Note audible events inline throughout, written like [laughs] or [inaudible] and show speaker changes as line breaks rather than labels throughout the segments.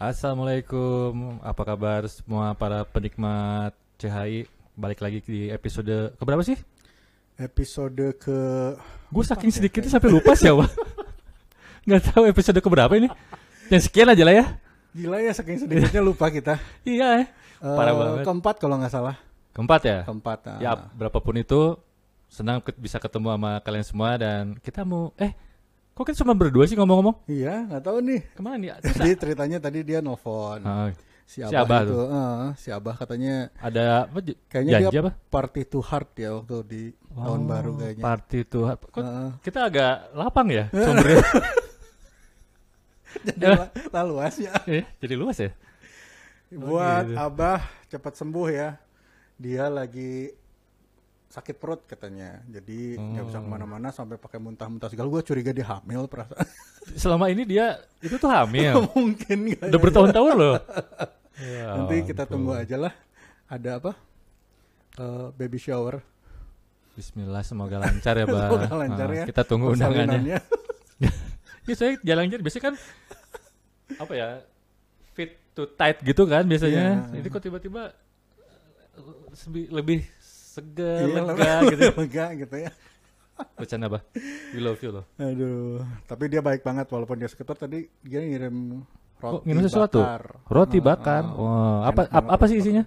Assalamualaikum, apa kabar semua para penikmat CHI? Balik lagi di episode keberapa sih?
Episode ke
Gue saking sedikitnya sampai lupa sih awal. [laughs] Nggak tahu episode keberapa ini. Yang sekian aja lah ya.
gila ya saking sedikitnya lupa kita. [laughs]
Iya, eh. parah
Eh,
banget.
Keempat kalau nggak salah.
Keempat ya.
Keempat. ah.
Ya, berapapun itu, senang ke- bisa ketemu sama kalian semua dan kita mau eh kok kita cuma berdua sih ngomong-ngomong?
Iya, nggak tahu nih.
Ke mana nih? [laughs]
Jadi ceritanya tadi dia nelfon
Ah,
si
si
Abah,
Abah
itu.
tuh.
eh, si Abah katanya
ada apa?
kayaknya
janji
dia
apa?
party to heart ya waktu di tahun
Oh,
baru kayaknya.
Party tuh. Kok
Heeh.
kita agak lapang ya [laughs] sumbernya? [laughs]
jadi la- lah luas ya.
Eh, jadi luas ya?
Buat
gitu.
Abah cepat sembuh ya. Dia lagi sakit perut katanya. Jadi nggak bisa
Oh.
ke mana-mana sampai pakai muntah-muntah segala. Gue curiga dia hamil perasaan. [laughs]
Selama ini dia itu tuh hamil. [laughs]
Mungkin
Udah
ya?
bertahun-tahun loh. [laughs] Ya
Nanti kita
ampun.
tunggu aja lah. Ada apa? Eh, baby shower.
Bismillah semoga lancar ya, Bang.
Semoga lancar ya.
Kita tunggu undangannya. Ya saya jalan-jalan biasanya kan apa ya? Fit to tight gitu kan biasanya.
Iya.
Ini kok tiba-tiba eh, lebih segar,
Iya,
lega [laughs] gitu.
lega gitu ya.
Bercanda, Bah. We love you loh.
Aduh, tapi dia baik banget walaupun dia sekitar tadi dia ngirim roti
Oh, ngirim sesuatu?
bakar.
Roti bakar. Wah, apa
Enak
apa,
banget
apa sih isinya?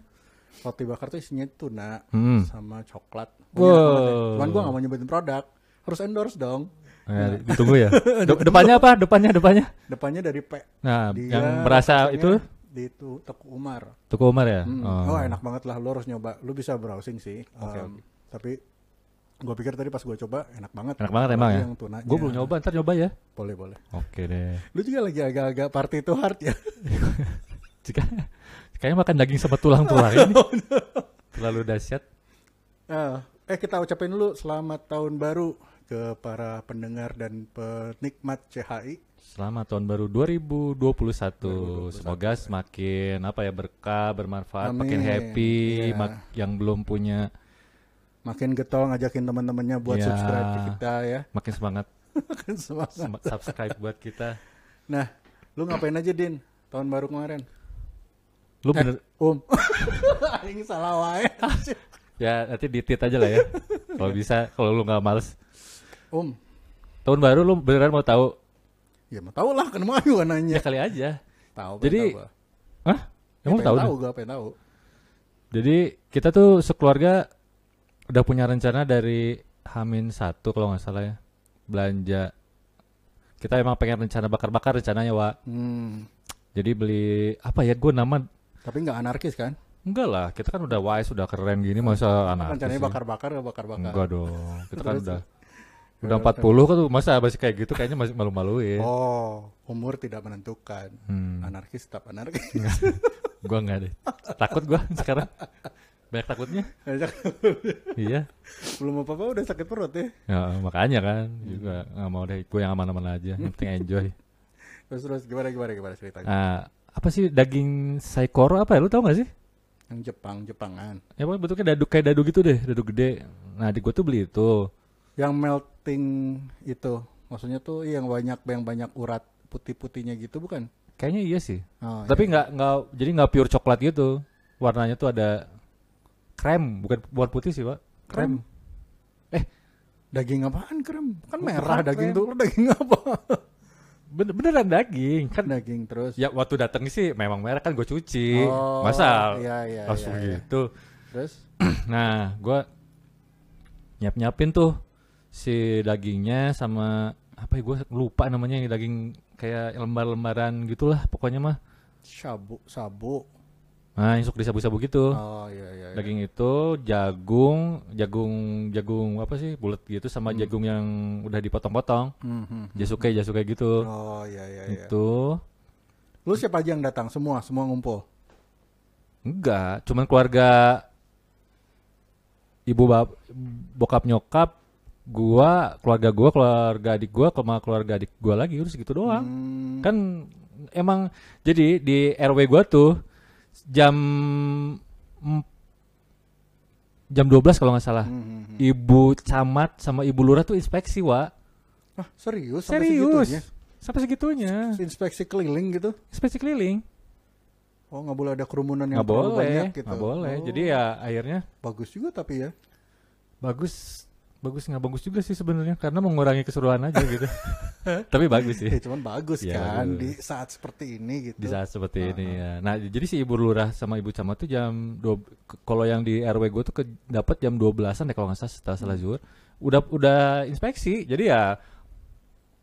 Roti bakar tuh isinya tuna
Hmm.
sama coklat.
Wow.
Ya. Cuman gua gak mau nyebutin produk. Harus endorse dong.
Eh, ditunggu ya. [laughs] De- depannya apa? Depannya depannya.
Depannya dari P.
Nah,
Dia
yang merasa itu
di itu Teku Umar.
Tuku Umar ya?
Hmm. Oh. enak banget lah, lu harus nyoba. Lu bisa browsing sih.
Oke,
Um, Tapi gua pikir tadi pas gua coba enak banget.
Enak banget emang ya? Gue belum nyoba, ntar nyoba ya.
Boleh boleh.
Oke deh.
Lu juga lagi agak-agak party to heart ya. [laughs]
Jika kayaknya makan daging sama tulang-tulang ini [laughs] terlalu dahsyat.
Ah, eh kita ucapin dulu selamat tahun baru ke para pendengar dan penikmat CHI.
Selamat tahun baru 2021.
2021.
Semoga semakin apa ya berkah, bermanfaat, makin
Amin.
happy.
Iya.
mak- yang belum punya
Makin getol ngajakin teman-temannya buat
Ya.
subscribe ke kita ya.
makin semangat [laughs]
Makin semangat.
sem- subscribe buat kita.
Nah, lu ngapain aja Din tahun baru kemarin?
Lu
Eh,
bener
Um. [laughs] Aing salah wae.
ya nanti ditit aja lah ya. [laughs] Kalau bisa, kalau lu nggak males.
Um.
Tahun baru lu beneran mau tahu?
Ya mau tahu lah kan mau
Ya
nanya.
kali aja.
Tahu.
Jadi,
tahu gua.
Hah?
Ya,
Emang
pengen
tahu?
tahu gua pengen tahu.
Jadi kita tuh sekeluarga udah punya rencana dari Hamin satu kalau nggak salah ya belanja. Kita emang pengen rencana bakar-bakar rencananya Wak.
Hmm.
Jadi beli apa ya gue nama
Tapi nggak anarkis kan?
enggak lah kita kan udah wise udah keren gini masa anak
Rencananya bakar-bakar ya bakar-bakar.
enggak dong kita kan udah. Udah 40 kan tuh masa masih kayak gitu kayaknya masih malu-maluin.
Oh, umur tidak menentukan.
hmm.
Anarkis tetap anarkis. [laughs]
gua enggak deh. Takut gua [laughs] sekarang. Banyak takutnya. Iya.
Belum apa-apa udah sakit perut ya.
ya makanya kan juga nggak mau deh. Gue yang aman-aman aja yang penting enjoy.
Terus terus gimana gimana gimana ceritanya?
Ah, apa sih daging saikoro apa ya? Lu tau gak sih?
Yang Jepang Jepangan.
ya pokoknya bentuknya dadu kayak dadu gitu deh dadu gede. Nah di gue tuh beli itu.
Yang melting itu, maksudnya tuh yang banyak yang banyak urat putih-putihnya gitu bukan?
kayaknya iya sih
Oh,
tapi
iya.
nggak nggak jadi nggak pure coklat gitu warnanya tuh ada krem bukan bukan putih sih pak krem
daging apaan krem? Kan
Bukan
merah daging
krem.
tuh daging apa? [laughs]
Bener beneran daging kan
daging terus.
ya waktu datang sih memang merah kan gue cuci
Oh,
masa
iya, iya,
langsung
iya, iya.
gitu
Terus [clears throat]
nah gue nyiap nyiapin tuh si dagingnya sama apa ya gue lupa namanya yang daging kayak lembar-lembaran gitulah pokoknya mah
sabu sabu.
nah yang suka disabu-sabu gitu
Oh iya iya. iya.
daging itu jagung jagung jagung apa sih bulat gitu sama jagung yang udah dipotong-potong
Hmm, hmm.
jasuke jasuke gitu
Oh iya iya iya.
itu
Lu siapa aja yang datang? Semua, semua ngumpul.
enggak cuman keluarga ibu bap bokap nyokap gua keluarga gua keluarga adik gua sama keluarga adik gua lagi terus gitu doang
Hmm.
kan emang jadi di RW gua tuh jam jam 12 kalau nggak salah
Hmm, hmm, hmm.
ibu camat sama ibu lurah tuh inspeksi wa
Ah, serius? Sampai
serius
segitunya?
sampai segitunya
Inspeksi keliling gitu?
inspeksi keliling
Oh nggak boleh ada kerumunan yang
nggak
terlalu
boleh
banyak gitu.
nggak boleh
Oh,
jadi ya akhirnya
bagus juga tapi ya.
bagus bagus nggak bagus juga sih sebenarnya karena mengurangi keseruan aja gitu [laughs] tapi bagus sih
Ya cuman bagus
Iya,
kan
bagus.
di saat seperti ini gitu.
di saat seperti
Ah,
ini ya nah jadi si ibu lurah sama ibu camat tuh jam dua kalau yang di rw gue tuh ke, dapat jam 12-an deh kalau nggak salah setelah salah
Hmm.
zuhur udah udah inspeksi jadi ya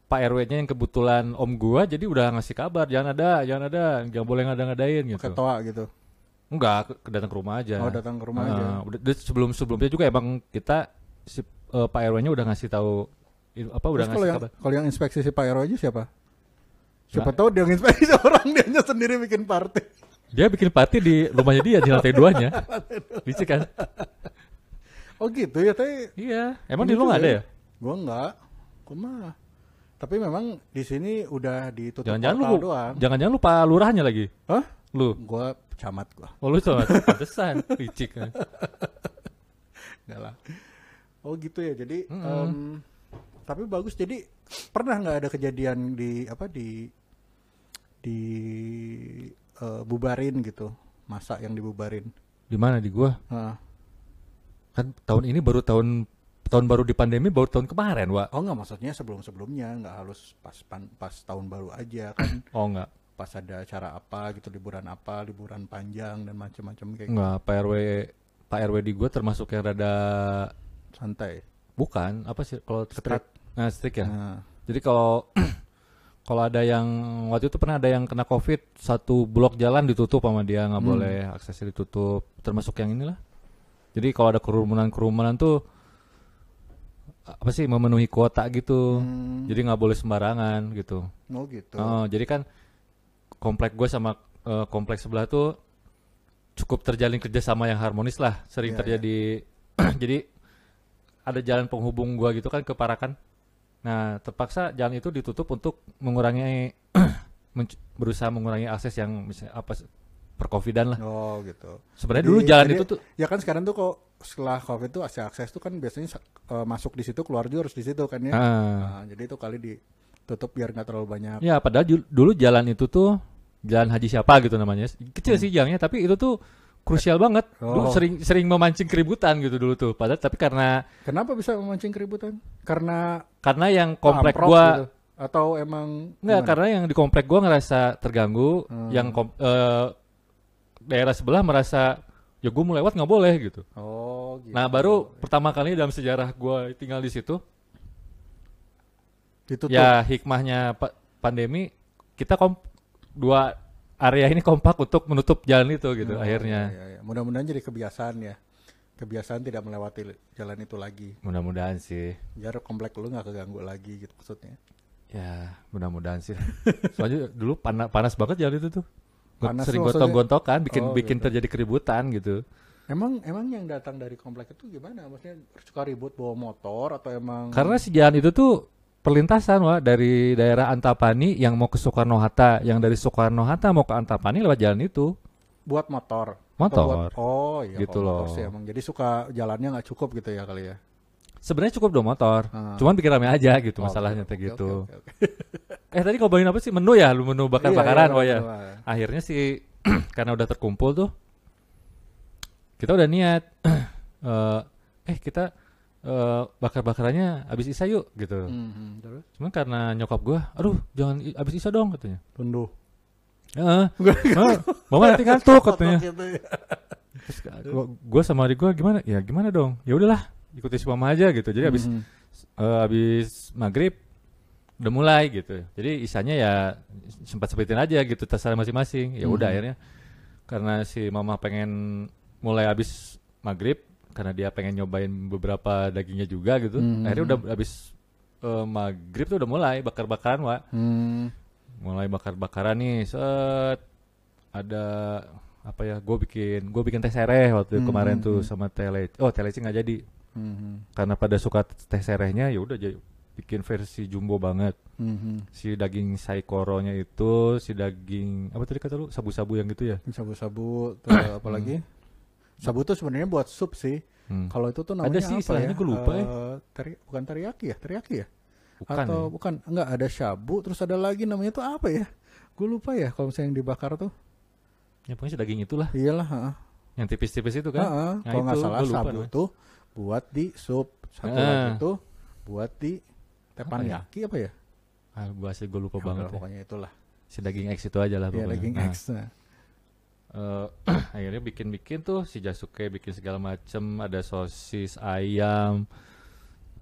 Pak RW-nya yang kebetulan om gua jadi udah ngasih kabar jangan ada jangan ada jangan boleh ngada-ngadain gitu
Ketua gitu.
enggak datang ke rumah aja
Oh datang ke rumah
Ah,
aja.
udah sebelum sebelumnya juga emang kita si eh, Pak RW-nya udah ngasih tahu apa udah
Terus kalau
ngasih
yang
kabar.
kalau yang inspeksi si Pak Ero aja siapa? Siapa
Nah.
tahu dia inspeksi [laughs] orang dia sendiri bikin party.
Dia bikin party di rumahnya dia di lantai duanya. [laughs] Licik kan?
Oh gitu ya teh.
Iya. Emang
Gitu
di lu nggak ada
ya?
ya?
Gua enggak. Gua mah. Tapi memang di sini udah ditutup
Jangan-jangan lu
portal doang.
jangan-jangan lupa lurahnya lagi.
Hah?
Lu.
Gua camat gua.
Oh lu sama pantesan [laughs] licik kan.
Enggak lah. Oh gitu ya. Jadi
Mm-mm.
em, tapi bagus. Jadi pernah nggak ada kejadian di apa di di eh, bubarin gitu masa yang dibubarin?
Di mana di gua?
Nah.
Kan tahun ini baru tahun tahun baru di pandemi baru tahun kemarin, Wak.
Oh nggak maksudnya sebelum sebelumnya nggak harus pas pan- pas tahun baru aja kan [coughs]
Oh enggak.
pas ada acara apa gitu liburan apa liburan panjang dan macam-macam kayak gitu.
Enggak, Pak RW Pak RW di gua termasuk yang rada
santai.
bukan apa sih kalau
strict.
Nah, strict ya.
Nah,
Jadi kalau [clears throat] kalau ada yang waktu itu pernah ada yang kena covid satu blok jalan ditutup sama dia nggak
Hmm.
boleh aksesnya ditutup termasuk yang inilah. Jadi kalau ada kerumunan kerumunan tuh apa sih memenuhi kuota gitu.
hmm,
Jadi nggak boleh sembarangan gitu.
oh gitu.
Oh, jadi kan komplek gue sama eh, komplek sebelah tuh cukup terjalin kerjasama yang harmonis lah. Sering
Iya,
terjadi. [clears throat] jadi ada jalan penghubung gua gitu kan ke Parakan. Nah, terpaksa jalan itu ditutup untuk mengurangi [clears throat] berusaha mengurangi akses yang misalnya apa percovidan lah.
Oh gitu.
Sebenarnya dulu jalan
jadi-
itu tuh
Ya kan sekarang tuh kok setelah covid tuh akses akses tuh kan biasanya eh, masuk di situ keluar juga harus di situ kan ya.
ah,
Nah, jadi itu kali ditutup biar nggak terlalu banyak.
ya padahal dulu jalan itu tuh jalan Haji siapa gitu namanya. Kecil sih jalannya tapi itu tuh krusial banget.
Oh.
Dulu sering sering memancing keributan gitu dulu tuh. Padahal tapi karena
Kenapa bisa memancing keributan? Karena
karena yang komplek
amprok
gua
gitu? atau emang
Enggak, karena yang di komplek gua ngerasa terganggu,
Hmm.
yang kom- eh, daerah sebelah merasa ya gua mau lewat nggak boleh gitu.
Oh gitu.
Nah, baru pertama kali dalam sejarah gua tinggal di situ,
ditutup.
ya hikmahnya pa- pandemi kita kom dua area ini kompak untuk menutup jalan itu gitu
Oh,
akhirnya.
iya, iya. Mudah-mudahan jadi kebiasaan ya. Kebiasaan tidak melewati jalan itu lagi.
Mudah-mudahan sih.
Biar komplek lu nggak keganggu lagi gitu maksudnya.
Ya, mudah-mudahan sih. [laughs] Soalnya dulu panas panas banget jalan itu tuh.
Panas
sering gotong-gontokan bikin
Oh,
bikin
gitu.
terjadi keributan gitu.
Emang emang yang datang dari komplek itu gimana? Maksudnya suka ribut bawa motor atau emang
Karena si jalan itu tuh perlintasan wah dari daerah Antapani yang mau ke Soekarno Hatta, yang dari Soekarno Hatta mau ke Antapani lewat jalan itu.
buat motor.
Motor.
buat- oh iya.
Gitu
motor
loh.
sih emang. Jadi suka jalannya nggak cukup gitu ya kali ya.
Sebenarnya cukup dua motor,
Ah.
cuman bikin rame aja gitu
Oh,
masalahnya
oke,
gitu.
oke, oke.
Eh tadi ngomongin apa sih menu ya, lu menu bakar-bakaran
Iya,
oh
iya,
ya.
betul.
Akhirnya sih [clears throat] karena udah terkumpul tuh, kita udah niat, [clears throat] eh, eh kita eh, bakar-bakarannya abis isa yuk gitu.
Mhm, Terus
Cuman karena nyokap gua, aduh jangan abis isa dong katanya.
tunduh.
Heeh. [laughs] "Ah, mama nanti ngantuk katanya.
Gitu ya.
Terus gua sama adik gua gimana? Ya gimana dong? Ya udahlah, ikuti si mama aja gitu. Jadi abis
Mhm.
eh, abis maghrib udah mulai gitu. Jadi isanya ya sempat sempetin aja gitu terserah masing-masing. Ya udah
Mhm.
akhirnya karena si mama pengen mulai abis maghrib karena dia pengen nyobain beberapa dagingnya juga gitu.
Mhm.
Akhirnya udah abis eh, maghrib tuh udah mulai bakar-bakaran wa.
Hmm.
Mulai bakar-bakaran nih set ada apa ya gue bikin gue bikin teh sereh waktu
Hmm,
kemarin
hmm,
tuh
hmm.
sama teh leci oh teh leci nggak jadi
Mhm.
karena pada suka teh serehnya ya udah jadi bikin versi jumbo banget
Mhm.
si daging saikoronya itu si daging apa tadi kata lu sabu-sabu yang gitu ya
Sabu-sabu terus [clears throat] apa lagi? Sabu tuh sebenarnya buat sup sih.
Hmm.
Kalau itu tuh namanya
Ada sih
apa ya?
gua lupa ya.
Eh, teri- bukan teriyaki ya? Teriyaki ya?
bukan
Atau
ya?
bukan? Enggak ada shabu terus ada lagi namanya tuh apa ya? Gue lupa ya kalau misalnya yang dibakar tuh.
Ya pokoknya si daging itulah,
Iyalah, heeh.
yang tipis-tipis itu kan.
Heeh,
Nah,
kalau nggak salah
lupa
sabu
namanya.
tuh buat di sup. Satu
Heeh.
lagi tuh buat di
Apa ya?
teppanyaki apa ya?
Ah, gua lupa
Ya
banget. ya.
pokoknya itulah.
Si daging X itu aja lah
Ya
pokoknya.
daging
Nah,
X. Nah.
Eh, [clears throat] akhirnya bikin-bikin tuh si Jasuke bikin segala macem, ada sosis ayam,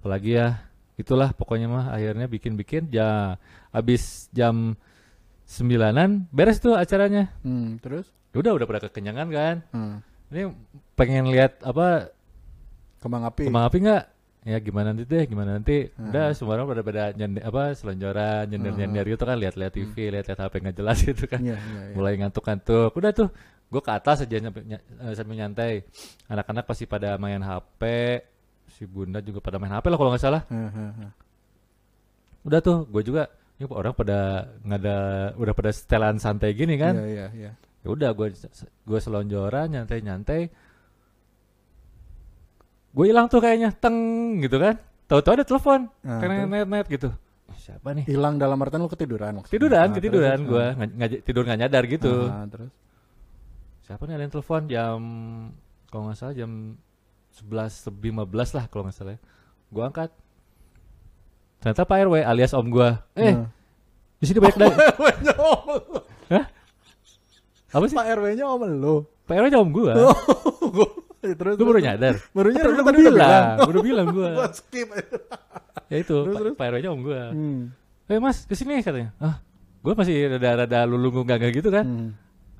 apalagi ya, itulah pokoknya mah akhirnya bikin-bikin ya habis jam sembilanan beres tuh acaranya.
Hmm, terus?
Udah udah pada kekenyangan kan.
Hmm.
Ini pengen lihat apa
Kembang api.
kembang api nggak? Ya gimana nanti deh, gimana nanti.
Hmm.
Udah semua orang pada pada nyender apa selonjoran, nyender-nyender gitu kan, lihat-lihat TV, lihat-lihat HP nggak jelas [laughs] gitu kan.
Iya, iya, iya.
Mulai ngantuk-ngantuk. Udah tuh, gue ke atas aja ny- eh, sambil nyantai. Anak-anak pasti pada main HP, si bunda juga pada main HP lah kalau nggak salah. Udah tuh, gue juga. Ini orang pada nggak ada, udah pada setelan santai gini kan.
Iya, iya, iya.
Ya udah gue gue selonjoran nyantai-nyantai. Gue hilang tuh kayaknya teng gitu kan. Tahu-tahu ada telepon.
Nah,
Karena net net gitu. Siapa nih?
Hilang dalam artian lu ketiduran maksudnya.
Tiduran,
Ah,
ketiduran
terus,
gue.
ah.
tidur nggak nyadar gitu.
Ah, terus.
Siapa nih ada yang telepon jam kalau nggak salah jam 11 lebih 15 lah kalau nggak salah. ya. Gue angkat. Ternyata Pak RW alias om gue. Eh,
Nah.
di sini banyak.
RW-nya lu.
Apa sih?
Pak RW-nya om lu.
Pak RW nya om gue. [laughs]
terus
Gue baru nyadar.
Baru nyadar, tadi udah
bilang, udah bilang [laughs] gue.
Gua skip.
ya itu
Terus,
Pak, RW nya om gue.
Hmm.
Eh mas ke sini katanya. Ah, gue masih rada-rada lulung gagah gitu kan.
Hmm.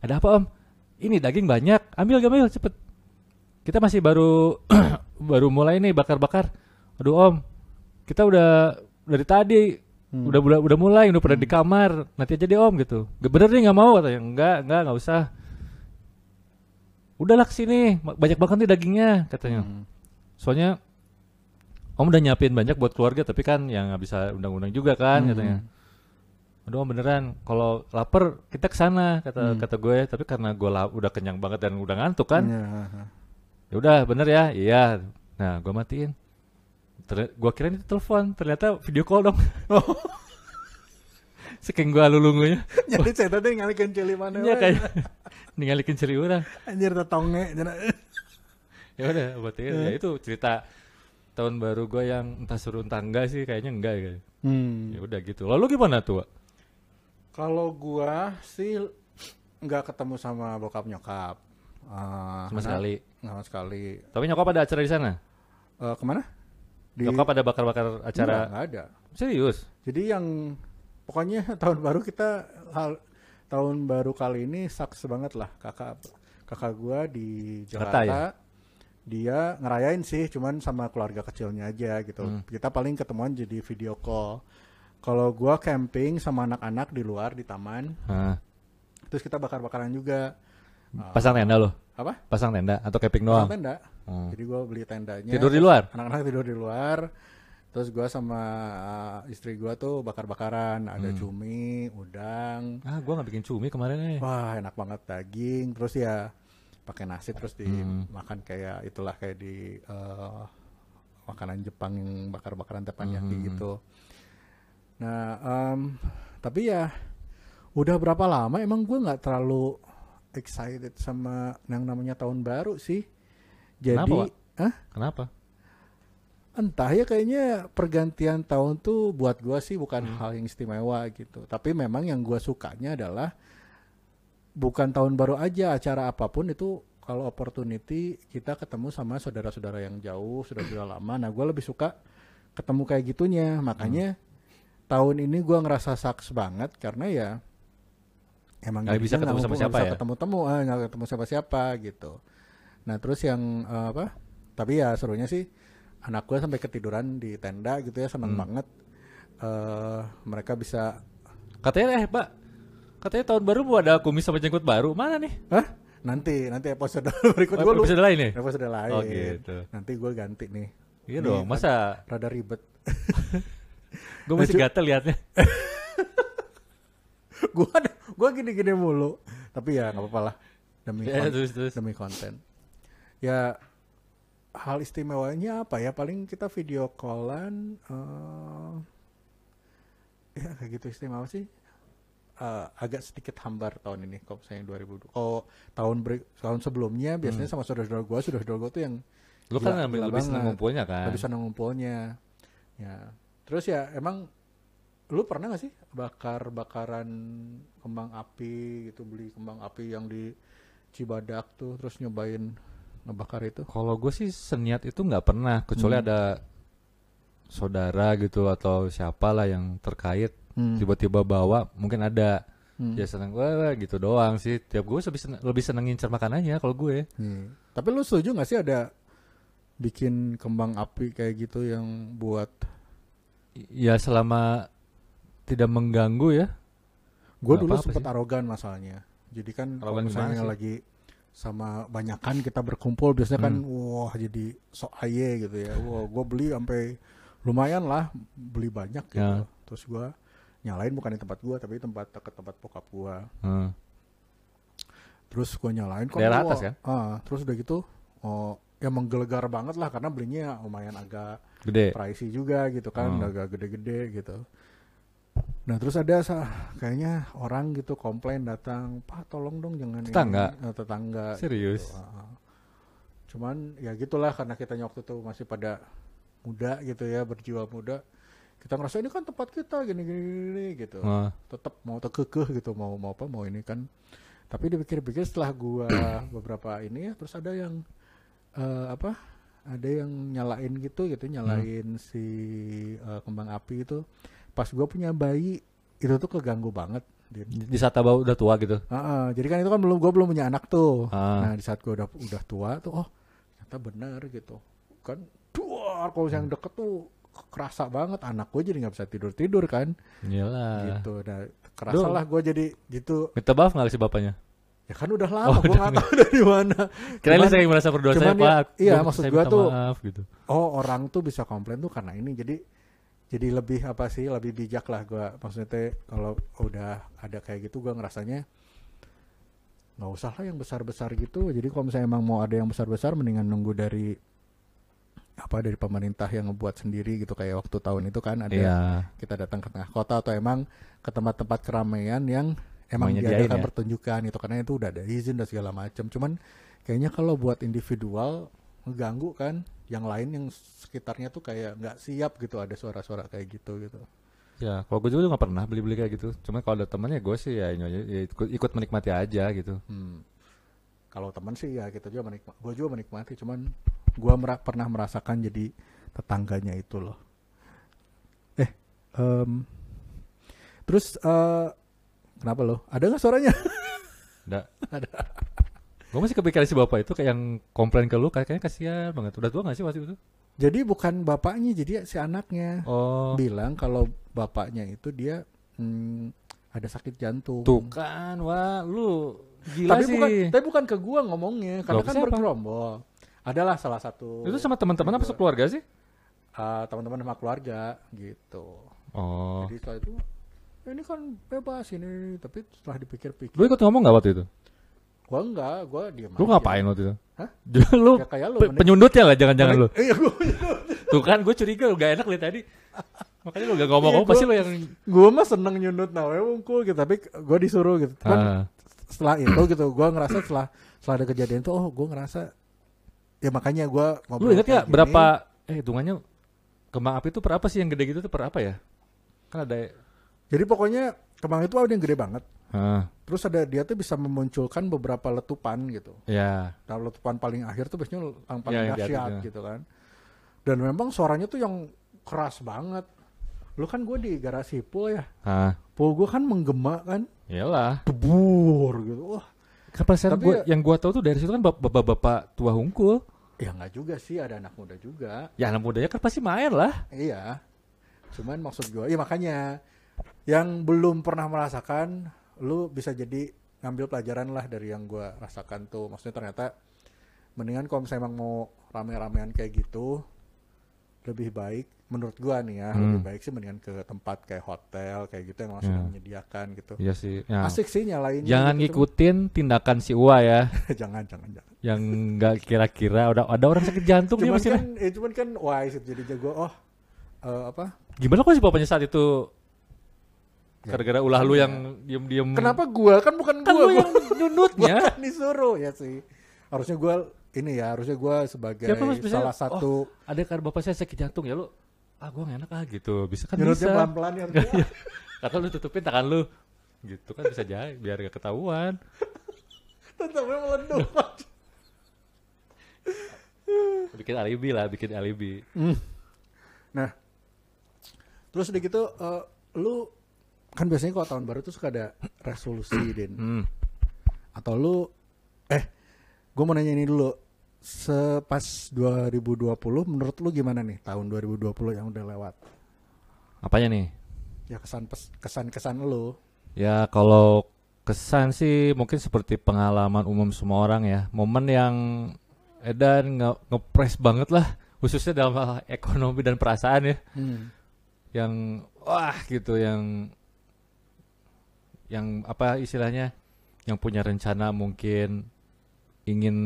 Ada apa om? Ini daging banyak. Ambil ambil cepet. Kita masih baru [clears throat] baru mulai nih bakar-bakar. Aduh om, kita udah dari tadi
Hmm.
udah udah udah mulai udah pada di kamar. Nanti aja deh om gitu. Bener nih nggak mau katanya. Enggak enggak nggak usah. Udahlah ke sini banyak banget nih dagingnya katanya.
Hmm.
Soalnya om udah nyiapin banyak buat keluarga tapi kan yang nggak bisa undang-undang juga kan
Hmm.
katanya. Aduh om beneran kalau lapar kita ke sana kata
Hmm.
kata gue tapi karena gue la- udah kenyang banget dan udah ngantuk kan.
Iya.
Ya udah bener ya iya. Nah gue matiin. Ter- gue kira itu telepon ternyata video call dong. Saking gue lulungunya. [laughs]
Jadi saya tadi ngalikin cili mana
Iya kayak [laughs] ninggalikin ceri orang.
Anjir tetonge. Cenah.
Ya udah matiin. Ya itu cerita tahun baru gue yang entah suruh entah enggak sih kayaknya enggak ya.
Hmm.
Ya udah gitu. Lalu gimana tuh?
Kalau gua sih nggak ketemu sama bokap nyokap. Ah,
Sama sekali.
sama sekali.
Tapi nyokap ada acara di sana?
Eh, ke mana? Di
Nyokap ada bakar-bakar
Enggak,
acara
nggak ada.
serius?
Jadi yang pokoknya [laughs] tahun baru kita hal tahun baru kali ini saks banget lah kakak kakak gua di
Jakarta
Jakarta.
ya?
Dia ngerayain sih, cuman sama keluarga kecilnya aja gitu.
Hmm.
Kita paling ketemuan jadi video call. Kalau gua camping sama anak-anak di luar di taman,
Hah.
terus kita bakar-bakaran juga.
Pasang tenda loh?
Apa?
Pasang tenda atau camping
Pasang
doang?
tenda.
Hmm.
Jadi gua beli tendanya.
Tidur di luar?
Anak-anak tidur di luar. Terus gua sama uh, istri gua tuh bakar-bakaran, ada
Hmm.
cumi, udang.
Ah, gua nggak bikin cumi kemarin nih.
Wah, enak banget daging. Terus ya pakai nasi terus
Hmm.
dimakan kayak itulah kayak di eh, makanan Jepang yang bakar-bakaran teppanyaki
Hmm.
gitu. Nah, em, tapi ya udah berapa lama emang gue nggak terlalu excited sama yang namanya tahun baru sih. Jadi,
Kenapa?
Hah?
Kenapa?
Entah ya kayaknya pergantian tahun tuh buat gua sih bukan
Hmm.
hal yang istimewa gitu. Tapi memang yang gua sukanya adalah bukan tahun baru aja acara apa pun itu kalau opportunity kita ketemu sama saudara-saudara yang jauh saudara-saudara [clears throat] lama. Nah gua lebih suka ketemu kayak gitunya. Makanya tahun ini gua ngerasa saks banget karena ya emang
Nggak bisa
jadinya
ketemu
nggak
sama siapa ya?
ketemu-temu, ah, nggak ketemu siapa-siapa gitu. Nah terus yang eh, apa? Tapi ya serunya sih anak gue sampai ketiduran di tenda gitu ya seneng
Hmm.
banget. eh mereka bisa,
Katanya eh, Pak. Katanya tahun baru mau ada kumis sama jenggot baru. Mana nih?
hah? Nanti nanti episode [laughs] berikut
Oh,
gue lu
episode lain nih?
episode lain.
Oh gitu.
Nanti gue ganti nih.
Iya
Nih,
dong, masa
Rada ribet. [laughs]
gue masih gatel liatnya. [laughs]
gue gue gini-gini mulu. Tapi ya nggak apa-apa lah demi
Ya,
kon-
terus terus.
demi konten. Ya hal istimewanya apa ya? Paling kita video callan. eh ya kayak gitu istimewa sih. eh, agak sedikit hambar tahun ini kalau misalnya 2000 oh tahun ber- tahun sebelumnya biasanya sama saudara-saudara gua saudara-saudara gua tuh yang
Lu kan lebih, lebih seneng
banget.
ngumpulnya kan.
lebih senang ngumpulnya ya terus ya emang lu pernah gak sih bakar bakaran kembang api gitu beli kembang api yang di Cibadak tuh terus nyobain ngebakar itu
Kalau gue sih seniat itu nggak pernah, kecuali
Hmm.
ada saudara gitu atau siapa lah yang terkait
Hmm.
tiba-tiba bawa, mungkin ada
Hmm.
ya seneng wah gitu doang sih. Tiap gue lebih seneng, lebih seneng ngincer makanannya kalau gue.
Hmm. Tapi lu setuju gak sih ada bikin kembang api kayak gitu yang buat
Ya selama tidak mengganggu ya.
gue dulu sempet
sih.
arogan masalahnya. Jadi kan kalau misalnya lagi sama banyakan kita berkumpul biasanya kan
Hmm.
wah jadi sok aye gitu ya. Wah, gue beli sampai lumayan lah beli banyak gitu.
Ya.
Terus gue nyalain bukan di tempat gue tapi di tempat ke tempat bokap gue.
Hmm.
Terus gue nyalain kok
Daerah atas kan?
ah, terus udah gitu oh ya menggelegar banget lah karena belinya lumayan agak
Gede.
pricey juga gitu kan,
Hmm.
agak gede-gede gitu. Nah terus ada kayaknya orang gitu komplain datang, Pak tolong dong jangan ini."
Tetangga?
Eh, tetangga.
Serius?
gitu. Cuman ya gitulah karena kita waktu itu masih pada muda gitu ya berjiwa muda. Kita ngerasa ini kan tempat kita gini-gini gitu.
Wah,
Tetap mau tekekeh gitu mau mau apa mau ini kan. Tapi dipikir-pikir setelah gua [clears throat] beberapa ini ya terus ada yang eh, apa? Ada yang nyalain gitu gitu, nyalain si eh, kembang api itu. Pas gua punya bayi itu tuh keganggu banget.
Di di saat abah udah tua gitu.
Ah, ah, jadi kan itu kan belum gue belum punya anak tuh.
Ah.
Nah di saat gue udah udah tua tuh, oh ternyata benar gitu. Kan duar kalau yang deket tuh kerasa banget. Anak gue jadi nggak bisa tidur tidur kan.
Iyalah.
Gitu. Nah kerasa
Duh.
lah gue jadi gitu.
Minta maaf nggak sih bapaknya?
Ya kan udah lama
Oh,
gue nggak tahu dari mana. Cuman-
saya merasa berdosa saya
ya-
pak.
iya,
Gua-
maksud
minta
tuh-
maaf gitu.
Oh orang tuh bisa komplain tuh karena ini. Jadi jadi lebih apa sih lebih bijak lah gue maksudnya teh kalau udah ada kayak gitu gue ngerasanya nggak usah lah yang besar besar gitu. Jadi kalau misalnya emang mau ada yang besar besar mendingan nunggu dari apa dari pemerintah yang ngebuat sendiri gitu. Kayak waktu tahun itu kan ada
Iya.
kita datang ke tengah kota atau emang ke tempat-tempat keramaian yang emang diadakan
ya?
pertunjukan itu karena itu udah ada izin dan segala macam cuman kayaknya kalau buat individual ngeganggu kan yang lain yang sekitarnya tuh kayak nggak siap gitu ada suara-suara kayak gitu gitu
Ya, kalau gue juga nggak pernah beli-beli kayak gitu. Cuma kalau ada temannya gue sih ya, ya ikut, ikut menikmati aja gitu.
hmm. kalau teman sih ya kita juga menikmati gue juga menikmati cuman gue mera- pernah merasakan jadi tetangganya itu loh eh em, terus eh kenapa lo ada nggak suaranya [laughs]
Ada. Gue masih kepikiran si bapak itu kayak yang komplain ke lu kayaknya kasihan banget. Udah tua gak sih waktu itu?
Jadi bukan bapaknya, jadi si anaknya
Oh,
bilang kalau bapaknya itu dia hmm, ada sakit jantung.
tuh kan, wah lu gila
tapi
sih.
bukan, tapi bukan ke gua ngomongnya, karena
Loh,
kan
siapa?
bergerombol. Adalah salah satu
Itu sama teman-teman apa sekeluarga sih?
ah, teman-teman sama keluarga gitu.
Oh,
Jadi setelah itu "Ya ini kan bebas ini, tapi setelah dipikir-pikir,
lu ikut ngomong gak waktu itu?
Gua enggak, gua diam
Lu
aja.
ngapain waktu itu?
Hah? [laughs]
lu
Ya kayak lu.
pe- penyundutnya lah, jangan-jangan lu.
Iya, gua,
Tuh kan, gue curiga lu gak enak liat tadi. Makanya lu gak ngomong,
Iya,
pasti
gua-
lu yang...
gua mah seneng nyundut nah, wungkul gitu, tapi gua disuruh gitu.
Ah,
setelah itu gitu gue ngerasa setelah setelah ada kejadian itu oh gue ngerasa ya makanya gue ngobrol
lu
kayak
ya berapa, eh hitungannya kembang api itu per apa sih yang gede gitu tuh per apa ya? Kan ada...
jadi pokoknya kembang itu ada yang gede banget Terus ada dia tuh bisa memunculkan beberapa letupan gitu.
Ya,
nah letupan paling akhir tuh biasanya yang paling
Ya, atas
dahsyat
itu.
gitu kan. Dan memang suaranya tuh yang keras banget. Lu kan gue di garasi pool ya.
Ah,
pool gue kan menggema kan.
Iyalah.
debur gitu. Wah.
Perasaan
Tapi
gua,
ya-
yang gua tahu tuh dari situ kan bap- bapak-bapak tua hungkul.
ya nggak juga sih ada anak muda juga.
Ya anak mudanya kan pasti main lah.
Iya. Cuman maksud gue, iya makanya yang belum pernah merasakan, lu bisa jadi ngambil pelajaran lah dari yang gue rasakan tuh. Maksudnya ternyata mendingan kalau misalnya emang mau rame-ramean kayak gitu, lebih baik menurut gua nih ya,
Hmm.
lebih baik sih mendingan ke tempat kayak hotel kayak gitu yang langsung
Ya.
menyediakan gitu.
Iya sih. Ya.
Asik sih nyalain.
Jangan
gitu,
ngikutin tindakan si Ua ya,
cuman- [laughs] jangan, jangan, jangan.
yang nggak kira-kira udah ada orang sakit jantung dia
Cuman
masih
kan, eh, cuman kan wise jadi jago. Oh, eh, apa?
Gimana kok si bapaknya saat itu Gara-gara ulah lu yang diem-diem.
Kenapa gua kan bukan
Kan
gua,
lu yang nyunutnya.
kan [laughs] disuruh ya sih. Harusnya gua ini ya, harusnya gua sebagai
Siapa mas bisa-
salah satu
Ada kan bapak saya sakit jantung ya lu. Ah gua gak enak ah gitu. Bisa kan
nyurutnya
bisa.
pelan-pelan ya.
Kata lu tutupin tangan lu. Gitu kan bisa jadi biar gak ketahuan.
Tetapnya meledup.
Bikin alibi lah, bikin alibi.
Nah, terus udah gitu, eh, lu kan biasanya kalau tahun baru tuh suka ada resolusi, Din.
Hmm.
Atau lu, eh, gue mau nanya ini dulu. Sepas 2020, menurut lu gimana nih tahun 2020 yang udah lewat?
Apanya nih?
Ya kesan kesan kesan lu.
Ya kalau kesan sih mungkin seperti pengalaman umum semua orang ya. Momen yang edan nge ngepres banget lah. Khususnya dalam hal ekonomi dan perasaan ya.
Hmm.
Yang wah gitu yang yang apa istilahnya yang punya rencana mungkin ingin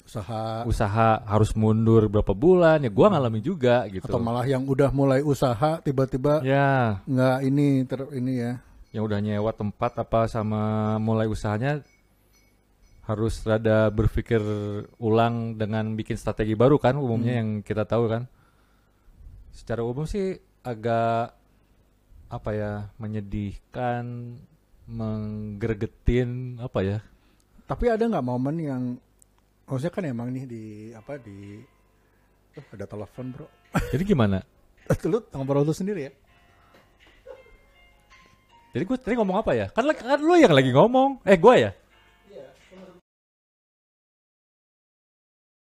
Usaha.
usaha harus mundur berapa bulan ya gua ngalamin juga gitu.
Atau malah yang udah mulai usaha tiba-tiba
ya.
nggak ini ter ini ya.
yang udah nyewa tempat apa sama mulai usahanya harus rada berpikir ulang dengan bikin strategi baru kan umumnya yang kita tahu kan. Secara umum sih agak apa ya menyedihkan menggergetin apa ya
Tapi ada nggak momen yang maksudnya kan emang nih di apa di oh, ada telepon bro. [laughs]
jadi gimana
lu ngobrol lu sendiri ya?
jadi gue tadi ngomong apa ya kan kan lu yang lagi ngomong eh gue ya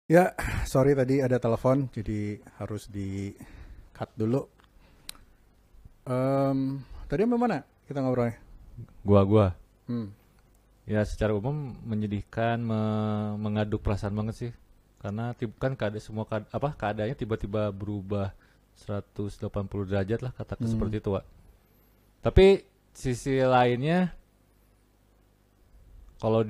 Ya, sorry tadi ada telepon, jadi harus di cut dulu. Em, tadi sampai mana kita ngobrolnya?
gua gua
Hmm.
Ya secara umum menyedihkan, me- mengaduk perasaan banget sih. Karena kan keadaan semua kead- apa keadaannya tiba-tiba berubah 180 derajat lah katakan
Hmm.
seperti itu, Wak. Tapi sisi lainnya kalau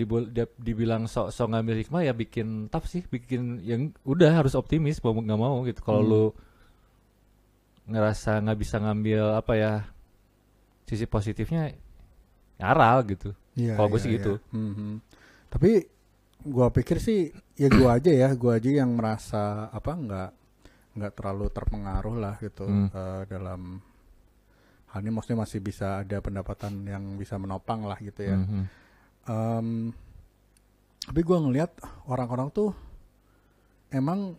dibilang sok-sok ngambil hikmah ya bikin tough sih, bikin yang udah harus optimis mau nggak mau gitu. Kalau
Hmm.
lu ngerasa nggak bisa ngambil apa ya sisi positifnya ngaral gitu.
Iya.
Kalau gue
iya,
sih gitu.
Mhm. Tapi gua pikir sih ya gua aja ya, gua aja yang merasa apa nggak nggak terlalu terpengaruh lah gitu
Hmm.
eh, dalam hal ini maksudnya masih bisa ada pendapatan yang bisa menopang lah gitu ya.
Mhm.
Em, tapi gue ngelihat orang-orang tuh emang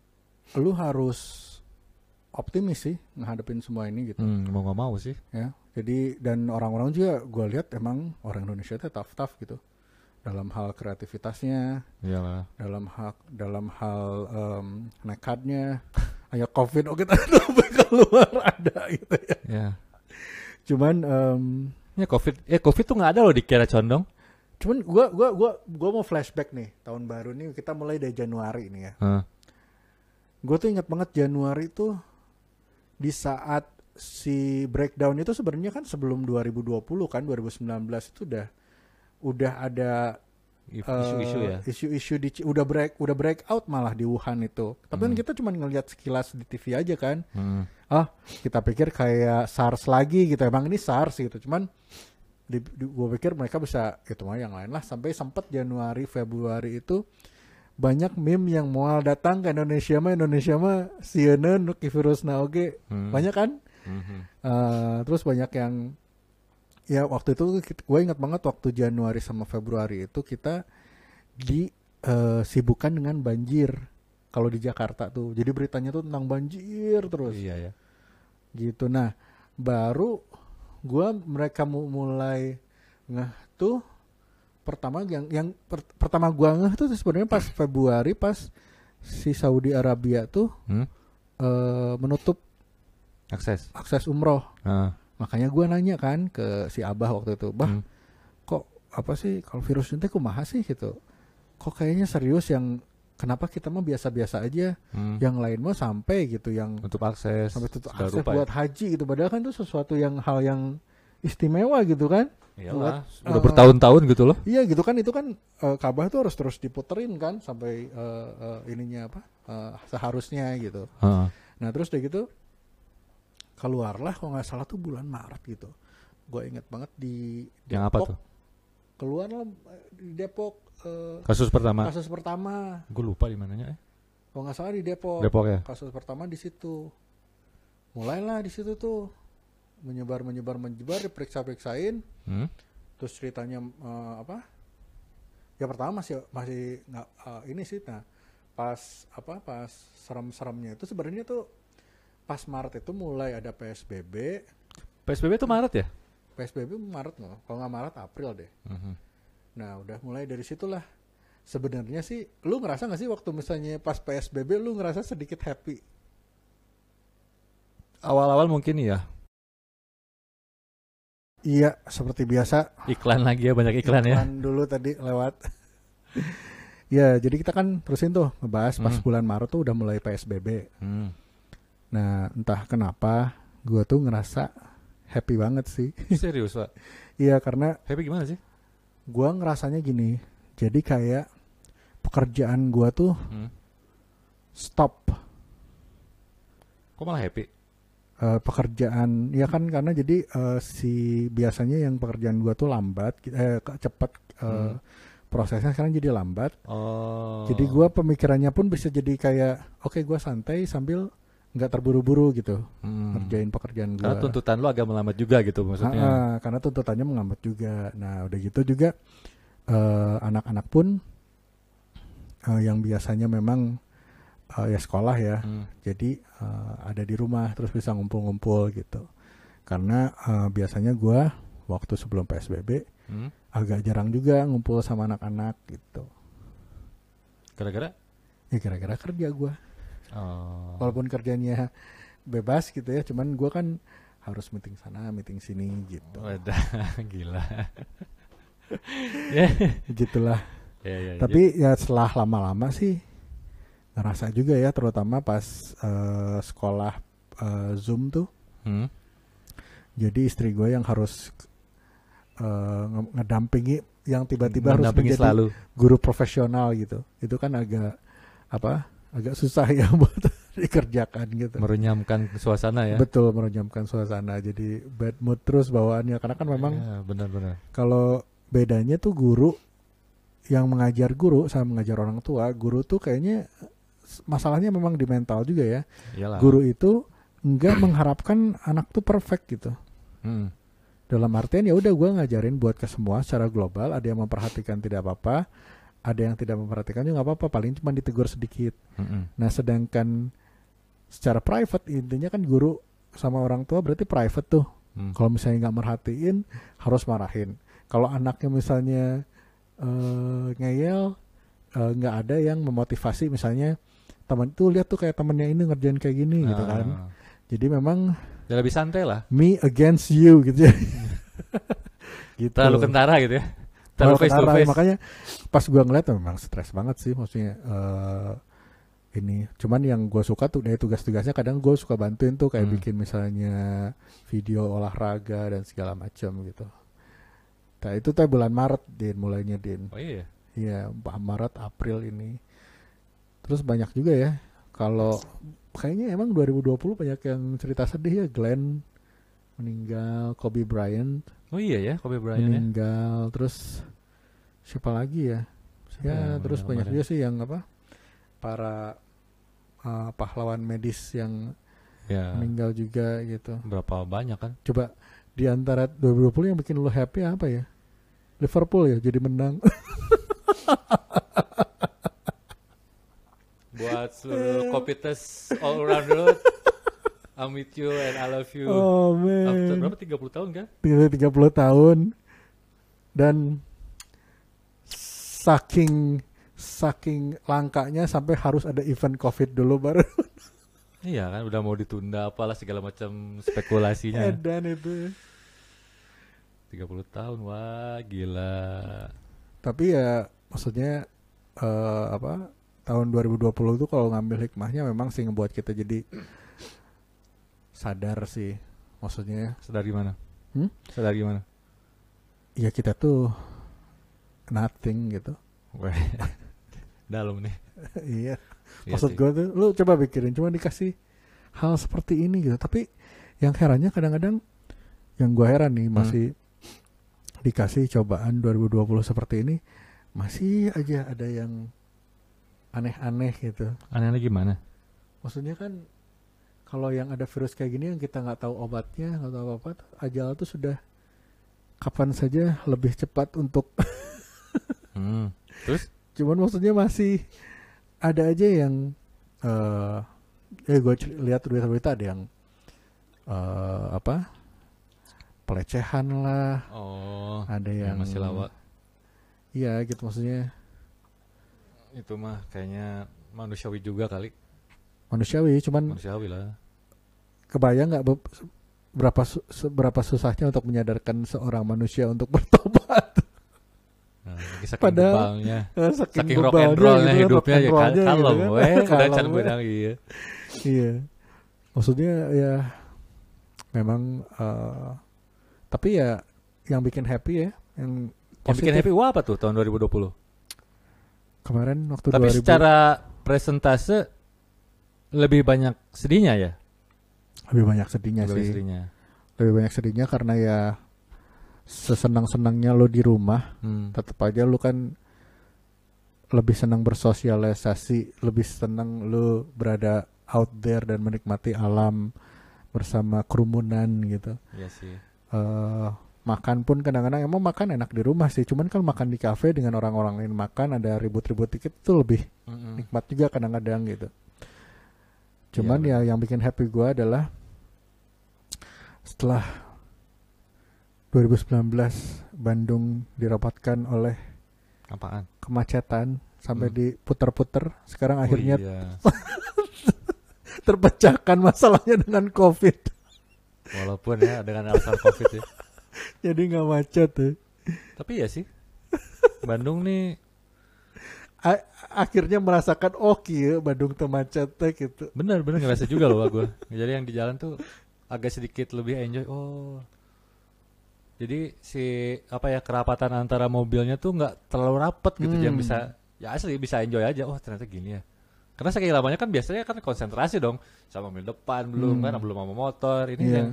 lu harus optimis sih ngadepin semua ini gitu
Hmm, mau nggak mau sih.
ya. Jadi dan orang-orang juga gue lihat emang orang Indonesia tuh tough tough gitu dalam hal kreativitasnya,
Iyalah.
dalam hak dalam hal em, nekatnya. [laughs] Ayo covid oke sampai [laughs] keluar ada gitu ya.
Ya.
Cuman em,
Ya covid, eh covid tuh nggak ada loh di Kiara Condong.
cuman gua gua gua gua mau flashback nih tahun baru nih kita mulai dari Januari nih ya.
Hah.
Gue tuh ingat banget Januari tuh di saat si breakdown itu sebenarnya kan sebelum 2020 kan 2019 itu udah udah ada
Isu-isu ya.
isu-isu di udah break udah breakout malah di Wuhan itu. Tapi kan
Hmm.
kita cuma ngelihat sekilas di TV aja kan.
Hmm.
Ah, kita pikir kayak SARS lagi gitu. Emang ini SARS gitu. Cuman di, gue pikir mereka bisa itu mah yang lain lah sampai sempat Januari Februari itu banyak meme yang mau datang ke Indonesia mah Indonesia mah sieun ki virus oge
Hmm.
banyak kan
Mhm.
Eh, terus banyak yang ya waktu itu gue ingat banget waktu Januari sama Februari itu kita di sibukkan dengan banjir kalau di Jakarta tuh jadi beritanya tuh tentang banjir terus
Iya ya.
gitu nah baru gua mereka mu- mulai ngeh tuh pertama yang yang per- pertama gua ngeh tuh sebenarnya pas Februari pas si Saudi Arabia tuh
Hmm?
eh, menutup
Akses.
akses umroh
Ah.
makanya gua nanya kan ke si Abah waktu itu bah
Hmm.
kok apa sih kalau virus ini kumaha sih gitu kok kayaknya serius yang kenapa kita mah biasa-biasa aja
Hmm.
yang lain mah sampai gitu yang
Untuk akses.
sampai tutup akses
ya.
buat haji gitu padahal kan itu sesuatu yang hal yang istimewa gitu kan
Iyalah.
buat,
Udah
eh,
bertahun-tahun gitu loh.
iya gitu kan itu kan eh, Ka'bah tuh harus terus diputerin kan sampai eh, eh, ininya apa eh, seharusnya gitu
Heeh.
nah terus udah gitu keluarlah kalau nggak salah tuh bulan Maret gitu gue inget banget di
Yang apa tuh?
keluar lah di Depok eh,
Kasus pertama.
kasus pertama
Gue lupa di mananya eh.
kalau nggak salah di Depok
Depok ya.
kasus pertama di situ mulailah di situ tuh menyebar menyebar menyebar diperiksa periksain
Hmm?
terus ceritanya eh, apa ya pertama masih masih nggak eh, ini sih nah pas apa pas serem-seremnya itu sebenarnya tuh pas Maret itu mulai ada PSBB
PSBB itu Maret ya?
PSBB Maret nggak kalau nggak Maret April deh
Mhm.
nah udah mulai dari situlah sebenarnya sih lu ngerasa nggak sih waktu misalnya pas PSBB lu ngerasa sedikit happy
Awal-awal mungkin iya.
Iya seperti biasa
Iklan lagi ya, banyak iklan, ya.
Iklan dulu tadi lewat [laughs] ya jadi kita kan terusin tuh ngebahas pas
Hmm.
bulan Maret tuh udah mulai PSBB
Hmm.
Nah, entah kenapa gua tuh ngerasa happy banget sih. [laughs]
Serius, Pak.
Iya, karena
Happy gimana sih?
gua ngerasanya gini. Jadi kayak pekerjaan gua tuh
Hmm.
stop.
Kok malah happy?
Eh, pekerjaan ya kan karena jadi eh, si biasanya yang pekerjaan gua tuh lambat eh cepat eh,
Hmm.
prosesnya sekarang jadi lambat.
Oh.
Jadi gua pemikirannya pun bisa jadi kayak oke gua santai sambil nggak terburu-buru gitu
Hmm.
ngerjain pekerjaan gua.
Karena tuntutan lu agak melambat juga gitu maksudnya.
Ah, ah, karena tuntutannya mengambat juga. Nah, udah gitu juga eh, anak-anak pun eh, yang biasanya memang eh, ya sekolah ya,
Hmm.
jadi eh, ada di rumah terus bisa ngumpul-ngumpul gitu. Karena eh, biasanya gua waktu sebelum PSBB
Hmm.
agak jarang juga ngumpul sama anak-anak gitu.
Gara-gara?
Ya gara-gara kerja gua.
Oh.
Walaupun kerjanya bebas gitu ya, cuman gua kan harus meeting sana, meeting sini gitu.
Wadah, [laughs] gila. [laughs]
Gitulah.
ya, ya.
Tapi ya setelah lama-lama sih ngerasa juga ya terutama pas eh, sekolah eh, Zoom tuh.
Hmm.
Jadi istri gue yang harus nge- ngedampingi yang tiba-tiba harus menjadi
selalu.
guru profesional gitu. Itu kan agak apa? Agak susah ya [laughs] buat dikerjakan gitu.
Merenyamkan suasana ya.
Betul merenjamkan suasana. Jadi bad mood terus bawaannya karena kan memang
Ya, benar-benar.
kalau bedanya tuh guru yang mengajar guru sama mengajar orang tua, guru tuh kayaknya masalahnya memang di mental juga ya.
Iyalah.
Guru itu enggak mengharapkan anak tuh perfect gitu.
Hmm.
Dalam artian ya udah gue ngajarin buat ke semua secara global. Ada yang memperhatikan tidak apa-apa, ada yang tidak memperhatikan juga nggak apa-apa. Paling cuma ditegur sedikit.
Mm-mm.
Nah sedangkan secara private intinya kan guru sama orang tua berarti private tuh.
Hmm.
Kalau misalnya nggak merhatiin harus marahin. Kalau anaknya misalnya eh, ngeyel eh, nggak ada yang memotivasi misalnya teman tuh lihat tuh kayak temennya ini ngerjain kayak gini gitu
Ah.
kan. Jadi memang
Ya lebih santai lah.
me against you gitu ya. [laughs] gitu.
Terlalu kentara gitu ya. Terlalu face to
kentara,
face.
Makanya pas gua ngeliat memang stres banget sih maksudnya eh, ini. Cuman yang gua suka tuh dari tugas-tugasnya kadang gue suka bantuin tuh kayak
Hmm.
bikin misalnya video olahraga dan segala macam gitu. Nah itu tuh bulan Maret din mulainya din.
Oh iya.
Iya Maret April ini. Terus banyak juga ya kalau kayaknya emang 2020 banyak yang cerita sedih ya Glenn meninggal, Kobe Bryant
Oh iya ya, Kobe Bryant ya.
meninggal, terus siapa lagi ya?
Siapa
ya
yang
terus banyak
kemarin?
juga sih yang apa para uh, pahlawan medis yang
Ya.
meninggal juga gitu.
Berapa banyak kan?
Coba di antara 2020 yang bikin lu happy apa ya? Liverpool ya jadi menang. [laughs]
Buat seluruh Kopites all around the world. I'm with you and I love you.
oh
After
man.
berapa 30 tahun kan?
30 tahun dan saking saking langkanya sampai harus ada event covid dulu baru
Iya kan udah mau ditunda apalah segala macam spekulasinya. [laughs]
edan itu
30 tahun wah gila.
tapi ya maksudnya eh, apa tahun 2020 itu kalau ngambil hikmahnya memang sih ngebuat kita jadi sadar sih maksudnya
Sadar gimana?
Hmm?
Sadar gimana?
ya kita tuh nothing gitu. [laughs]
Dalam nih. [laughs]
iya
Iya
maksud gue tuh lu coba pikirin cuma dikasih hal seperti ini gitu tapi yang herannya kadang-kadang yang gue heran nih
Hmm.
masih dikasih cobaan 2020 seperti ini masih aja ada yang aneh-aneh gitu.
Anehnya gimana?
Maksudnya kan kalau yang ada virus kayak gini yang kita nggak tahu obatnya nggak tahu apa ajal tuh sudah kapan saja lebih cepat untuk [laughs]
Hmm. Terus?
cuman maksudnya masih ada aja yang eh eh gue lihat berita-berita ada yang eh apa pelecehan lah
Oh,
ada
yang
yang
masih lawak.
iya gitu maksudnya
Itu mah kayaknya manusiawi juga kali.
manusiawi cuman
Manusiawi lah.
kebayang nggak be- berapa su- seberapa susahnya untuk menyadarkan seorang manusia untuk [laughs] bertobat
Nah, saking
Padahal-
bebalnya.
Eh,
Saking rock and
bebannya
rollnya
gitu,
hidupnya
rock and
ya kan. Kalau
gitu kan.
udah can benang iya.
iya maksudnya ya memang eh, tapi ya yang bikin happy ya yang
Yang bikin happy wah apa tuh tahun 2020?
Kemarin waktu
Tapi
2000
secara presentase lebih banyak sedihnya ya?
lebih banyak sedihnya
Lebih
sih
sedihnya.
lebih banyak sedihnya karena ya sesenang-senangnya lo di rumah
Hmm.
tetap aja lu kan lebih senang bersosialisasi lebih senang lu berada out there dan menikmati alam bersama kerumunan gitu
Iya sih.
eh makan pun kadang-kadang emang makan enak di rumah sih cuman kan makan di kafe dengan orang-orang lain makan ada ribut-ribut dikit itu lebih
Mm-mm.
nikmat juga kadang-kadang gitu cuman
Iya,
ya yang bikin happy gua adalah setelah 2019 Bandung dirapatkan oleh
Apaan?
kemacetan sampai
Hmm.
diputer-puter sekarang
Oh
akhirnya
iya. [laughs]
terpecahkan masalahnya dengan covid
Walaupun ya dengan alasan covid ya. [laughs]
jadi nggak macet ya.
Tapi ya sih. Bandung nih
A- akhirnya merasakan oke ya Bandung teu macet teh gitu
bener bener ngerasa juga loh gue. [laughs] Jadi yang di jalan tuh agak sedikit lebih enjoy. Oh. Jadi si apa ya kerapatan antara mobilnya tuh nggak terlalu rapet gitu,
Hmm.
yang bisa ya asli bisa enjoy aja. Oh ternyata gini ya. Karena saking lamanya kan biasanya kan konsentrasi dong sama mobil depan belum
Hmm.
kan belum sama motor ini
Iya.
yang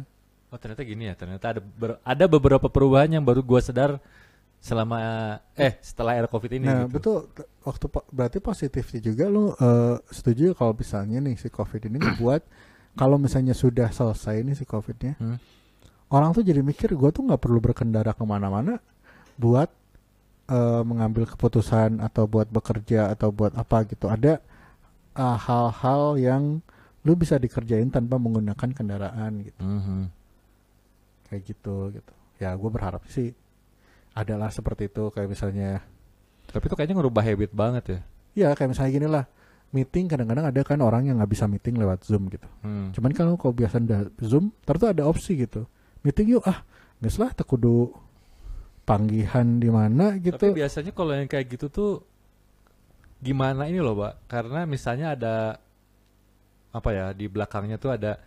oh ternyata gini ya ternyata ada ber- ada beberapa perubahan yang baru gua sadar selama eh setelah era covid ini
nah
gitu.
betul waktu po- berarti positifnya juga lu eh, setuju kalau misalnya nih si covid ini membuat [clears throat] kalau misalnya sudah selesai nih si covidnya
Hmm.
orang tuh jadi mikir gue tuh nggak perlu berkendara ke mana-mana buat eh, mengambil keputusan atau buat bekerja atau buat apa gitu ada eh, hal-hal yang lu bisa dikerjain tanpa menggunakan kendaraan gitu
Mhm.
Kayak gitu gitu ya gue berharap sih adalah seperti itu kayak misalnya
Tapi itu kayaknya ngerubah habit banget ya.
ya kayak misalnya gini lah meeting kadang-kadang ada kan orang yang nggak bisa meeting lewat zoom gitu
Hmm.
cuman kalau kau biasa udah zoom terus ada opsi gitu meeting yuk ah nggak lah tak kudu panggihan di mana
Tapi
gitu
biasanya kalau yang kayak gitu tuh gimana ini loh, Pak? Karena misalnya ada apa ya di belakangnya tuh ada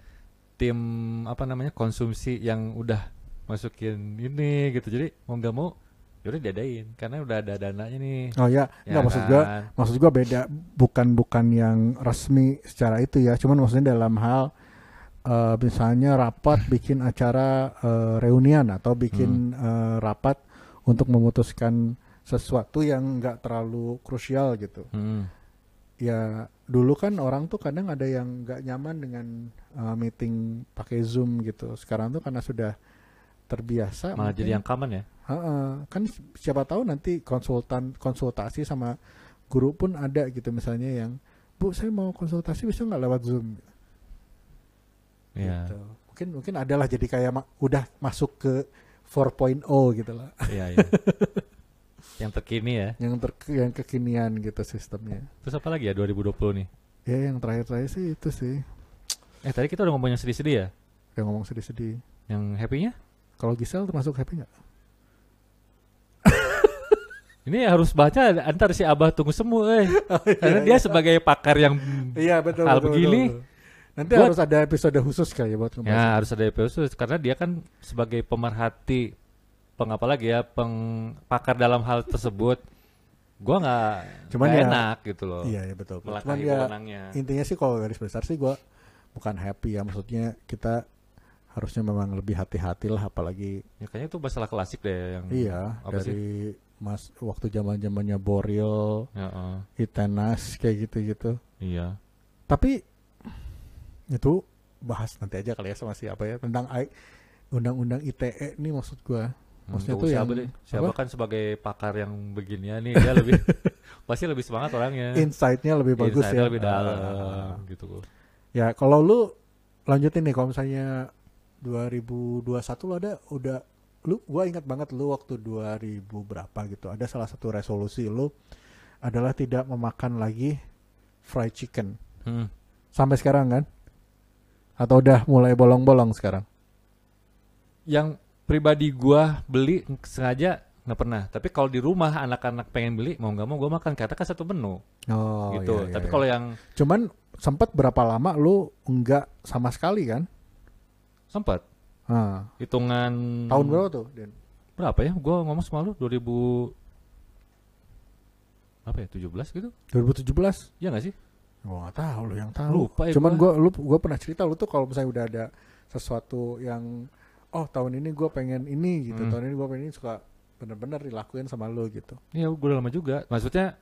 tim apa namanya konsumsi yang udah masukin ini gitu. Jadi mau nggak mau yaudah diadain karena udah ada dananya nih.
oh ya
Ya
nggak maksud gua
kan?
maksud gua beda bukan bukan yang resmi secara itu ya cuman maksudnya dalam hal eh, misalnya rapat bikin acara eh, reunian atau bikin eh, rapat untuk memutuskan sesuatu yang nggak terlalu krusial gitu
Hmm.
ya dulu kan orang tuh kadang ada yang nggak nyaman dengan uh, meeting pakai zoom gitu sekarang tuh karena sudah terbiasa
Malah
mungkin-
jadi yang common ya.
Heeh, kan si- siapa tahu nanti konsultan konsultasi sama guru pun ada gitu misalnya yang bu saya mau konsultasi bisa nggak lewat zoom
Iya.
gitu. mungkin mungkin adalah jadi kayak ma- udah masuk ke 4.0 gitu lah
Iya, iya. [laughs] yang terkini ya.
yang ter yang kekinian gitu sistemnya
Terus apa lagi ya 2020 nih?
ya yang terakhir-terakhir sih itu sih
Eh tadi kita udah ngomong yang sedih-sedih ya.
yang ngomong sedih-sedih
Yang happy-nya?
kalau Gisel termasuk happy nggak [laughs]
Ini harus baca antar si Abah tunggu semu eh. [laughs] Karena dia sebagai pakar yang
Iya betul.
Hal
betul,
begini,
betul. Nanti
buat-
harus ada episode khusus kali ya buat ngebahas.
ya harus ada episode karena dia kan sebagai pemerhati pengapa lagi ya peng pakar dalam hal tersebut. Gua nggak
Cuman ya-
enak gitu loh.
Iya ya betul. Cuman ya intinya sih kalau garis besar sih gua bukan happy ya maksudnya kita harusnya memang lebih hati-hati lah apalagi
Ya, kayaknya itu masalah klasik deh yang
iya
apa sih?
dari mas waktu zaman zamannya Boril,
Ya, eh,
Itenas kayak gitu-gitu.
iya.
Tapi itu bahas nanti aja kali ya sama siapa ya tentang undang-undang ITE nih maksud gua. Maksudnya tuh
siapa
yang
deh? Siapa
apa?
kan sebagai pakar yang beginian nih dia lebih [laughs] pasti lebih semangat orangnya.
insight-nya lebih bagus ya.
lebih dalam gitu.
Ya kalau lu lanjutin nih kalau misalnya 2021 lu ada udah lu gua ingat banget lu waktu 2000 berapa gitu ada salah satu resolusi lu adalah tidak memakan lagi fried chicken
Hmm.
sampai sekarang kan atau udah mulai bolong-bolong sekarang
Yang pribadi gua beli sengaja nggak pernah. Tapi kalau di rumah anak-anak pengen beli mau nggak mau gua makan karena kan satu menu
oh
gitu.
iya, iya,
Tapi
iya.
kalau yang
cuman sempat berapa lama lu enggak sama sekali kan
sempat
Ah,
hitungan
tahun berapa tuh Den?
berapa ya? Gua ngomong sama lu 2000 apa ya 17 gitu?
2017
Iya nggak sih?
Gua nggak tahu lu yang tahu.
Lupa ya
Cuman
gua.
gua lu gua pernah cerita lu tuh kalau misalnya udah ada sesuatu yang oh tahun ini gua pengen ini gitu.
Hmm.
Tahun ini gua pengen ini suka bener-bener dilakuin sama lu gitu.
Iya, gue udah lama juga. Maksudnya,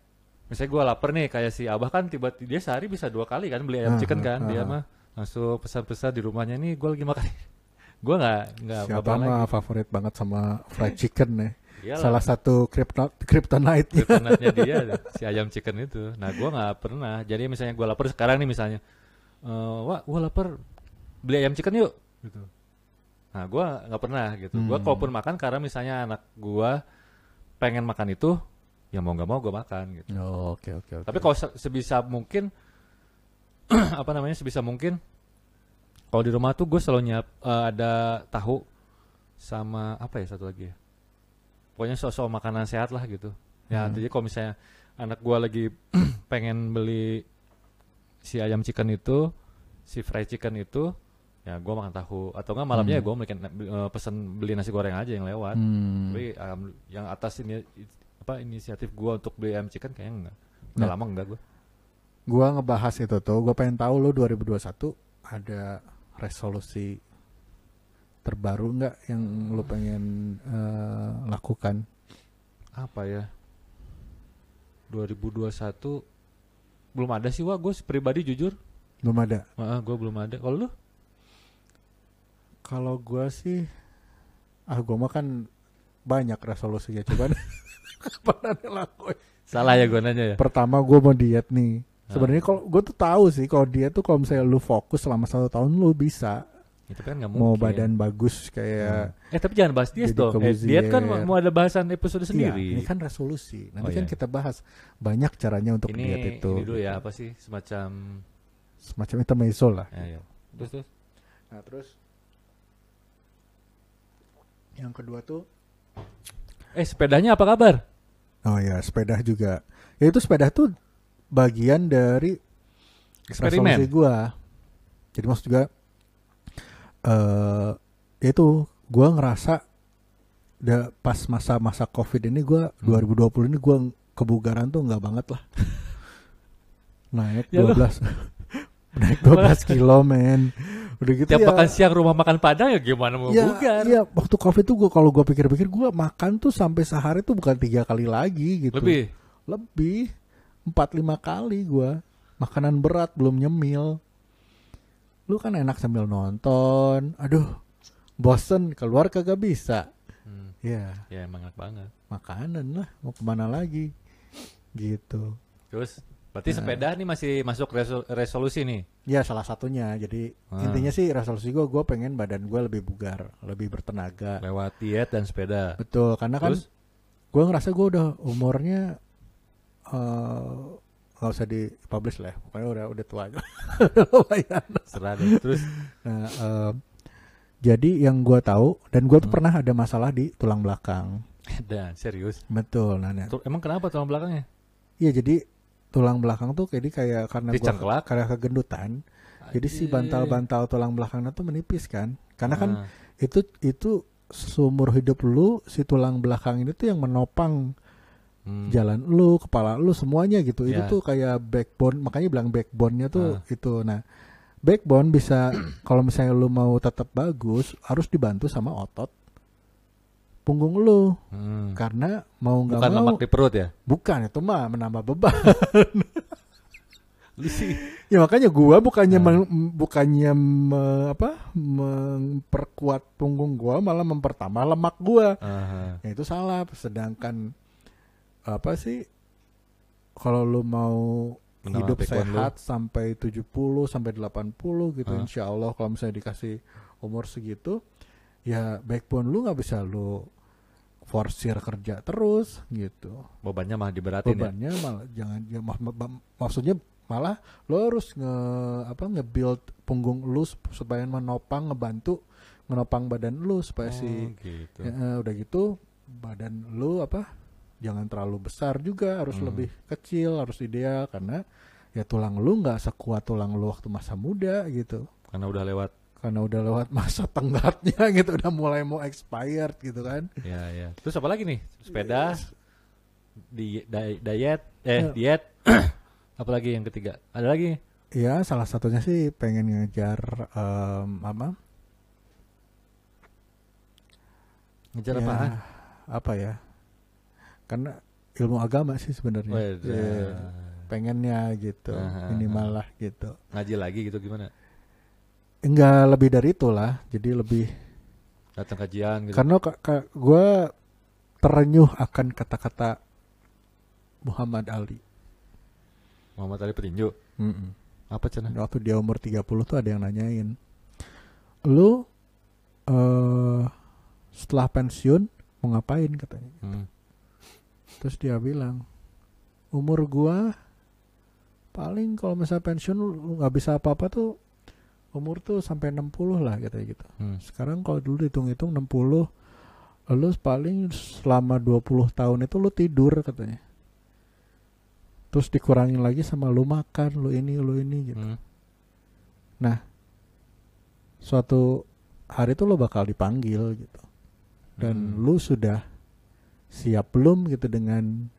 misalnya gue lapar nih, kayak si Abah kan tiba-tiba dia sehari bisa dua kali kan beli ayam
Ah,
chicken
ah,
kan. Dia
ah.
mah langsung pesan-pesan di rumahnya nih, gue lagi makan. [laughs] gue nggak nggak
Siapa mah
lagi.
favorit banget sama fried chicken nih.
Iyalah,
Salah satu kryptonite kryptonite
kryptonite-nya [laughs] dia si ayam chicken itu. Nah, gue nggak pernah. Jadi misalnya gue lapar sekarang nih misalnya, eh wah gue lapar beli ayam chicken yuk. Gitu. Nah, gue nggak pernah gitu. Gue
Hmm.
kalaupun makan karena misalnya anak gue pengen makan itu, ya mau nggak mau gue makan gitu.
Oh, Oke oke oke.
Tapi kalau se- sebisa mungkin [clears throat] apa namanya sebisa mungkin kalau di rumah tuh gue selalu nyiap eh, ada tahu sama apa ya satu lagi ya. Pokoknya soal makanan sehat lah gitu. Ya
Hmm.
jadi kalau misalnya anak gue lagi [clears throat] pengen beli si ayam chicken itu, si fried chicken itu, ya gue makan tahu. Atau enggak malamnya
Hmm.
gue mungkin pesen beli nasi goreng aja yang lewat.
Hmm.
Tapi alhamdulillah, yang atas ini apa inisiatif gua untuk beli ayam chicken kayaknya enggak. Udah
Nah.
lama enggak gua.
Gua ngebahas itu tuh, gua pengen tahu lu 2021 ada resolusi terbaru nggak yang lu pengen eh, lakukan?
Apa ya? 2021 belum ada sih wah gue pribadi jujur
Belum ada.
Heeh, gue belum ada kalau lu
Kalau gua sih, ah gua mah kan banyak resolusinya cuman [laughs] lakuin.
salah ya gue nanya ya
Pertama gua mau diet nih.
Ah.
Sebenarnya kalau gua tuh tahu sih kalau diet tuh kalau misalnya lu fokus selama satu tahun lu bisa
itu kan mungkin
mau badan bagus kayak
eh tapi jangan bahas diet dong eh, diet kan mau ada bahasan episode
Iya,
sendiri
ini kan resolusi. Nanti
Oh,
kan
iya.
kita bahas banyak caranya untuk
ini,
diet itu.
ini dulu ya apa sih semacam
Semacam intermezzo lah.
ya, ya. terus terus
Nah, terus yang kedua tuh
eh sepedanya apa kabar
oh ya, sepeda juga. Ya itu sepeda tuh bagian dari
eksperimen
gua. Jadi maksud juga eh itu gua ngerasa da, pas masa-masa Covid ini gua
Hmm.
2020 ini gua kebugaran tuh nggak banget lah. [laughs] Naik
Ya lu.
12 [laughs] naik 12 kilo men. Udah gitu
tiap
ya.
makan siang rumah makan padang ya gimana mau
Iya,
bugar
iya, waktu covid tuh gua kalau gua pikir-pikir gua makan tuh sampai sehari tuh bukan tiga kali lagi gitu.
lebih
Lebih empat lima kali gua makanan berat belum nyemil. Lu kan enak sambil nonton. Aduh, bosen keluar kagak bisa.
Hmm,
Ya
ya emang enak banget
makanan lah mau ke mana lagi gitu.
Terus berarti
Nah.
sepeda nih masih masuk resol- resolusi nih.
Ya salah satunya. Jadi
Ah.
intinya sih resolusi gua gua pengen badan gua lebih bugar, lebih bertenaga.
Lewat diet dan sepeda.
Betul, karena kan
Terus
gue ngerasa gue udah umurnya eh, nggak usah di publish lah, ya. pokoknya udah udah tua aja. [laughs]
Serah deh. Terus
Nah, eh, jadi yang gue tahu dan gue tuh
Hmm.
pernah ada masalah di tulang belakang. [laughs]
dan serius.
Betul, nah, nah.
Emang kenapa tulang belakangnya?
iya jadi tulang belakang tuh jadi kayak karena gue
Dicengklak?
karena kegendutan, jadi si bantal-bantal tulang belakangnya tuh menipis kan, karena kan
Ah,
itu itu seumur hidup lu si tulang belakang ini tuh yang menopang
hmm.
jalan lu, kepala lu semuanya gitu. Itu
Ya.
tuh kayak backbone, makanya bilang backbone-nya tuh
Ah.
itu. Nah, backbone bisa [clears throat] kalau misalnya lu mau tetap bagus harus dibantu sama otot punggung lu
Hmm.
karena mau nggak
Bukan
mau
lemak di perut ya?
bukan itu mah menambah beban ya makanya gua bukannya
Hmm.
meng- bukannya me- apa memperkuat punggung gua malah mempertambah lemak gua ya itu salah sedangkan apa sih kalau lu mau
Menambah
hidup
backbone lu.
sehat sampai 70 sampai 80 gitu
Hah?
insya Allah kalau misalnya dikasih umur segitu ya backbone lu nggak bisa lu forsir kerja terus gitu
Bebannya mah diberatin ya.
bebannya malah jangan ya, mak- mak- maksudnya malah lo harus nge apa nge-build punggung lu sup- supaya menopang ngebantu menopang badan lu supaya
Oh,
si
gitu.
Ya, eh, udah gitu badan lu apa jangan terlalu besar juga harus
Hmm.
lebih kecil harus ideal karena ya tulang lu nggak sekuat tulang lu waktu masa muda gitu
Karena udah lewat.
Karena udah lewat masa [laughs] tenggatnya gitu udah mulai mau expired gitu kan
Ya, ya. Terus apa lagi nih? Sepeda, di di- diet, eh
Ya.
diet. [clears throat] Apalagi yang ketiga? Ada lagi?
ya salah satunya sih pengen ngejar em, apa
Ngejar
Ya,
apaan?
apa ya karena ilmu agama sih sebenarnya
Weda.
Iya, pengennya gitu minimal lah gitu
Ngaji lagi gitu gimana?
Enggak lebih dari itu lah jadi lebih
Datang kajian gitu.
Karena gue terenyuh akan kata-kata Muhammad Ali.
Muhammad Ali petinju. Apa cina?
Waktu dia umur 30 tuh ada yang nanyain. Lu eh setelah pensiun mau ngapain katanya.
Hmm.
Terus dia bilang, umur gua paling kalau misalnya pensiun lu nggak bisa apa-apa tuh umur tuh sampai 60 lah katanya gitu.
Hmm.
Sekarang kalau dulu dihitung-hitung 60 lu paling selama 20 tahun itu lu tidur katanya. Terus dikurangin lagi sama lu makan, lu ini, lu ini gitu.
Hmm.
Suatu hari itu lu bakal dipanggil gitu. Dan
Hmm.
lu sudah siap belum gitu dengan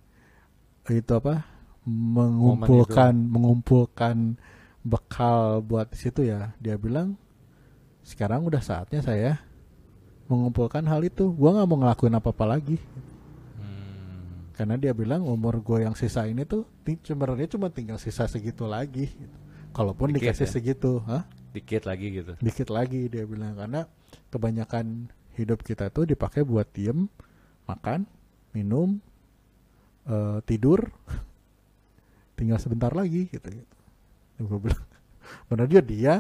itu apa? mengumpulkan mengumpulkan bekal buat di situ ya. Dia bilang sekarang udah saatnya saya mengumpulkan hal itu. Gua nggak mau ngelakuin apa-apa lagi.
Hmm.
karena dia bilang umur gue yang sisa ini tuh sebenarnya cuma tinggal sisa segitu lagi kalaupun
Dikit
dikasih
ya?
segitu Hah?
Dikit lagi gitu.
dikit lagi dia bilang karena kebanyakan hidup kita tuh dipakai buat diem makan minum eh, tidur [laughs] tinggal sebentar lagi gitu gitu gue bilang. [laughs] Benar dia dia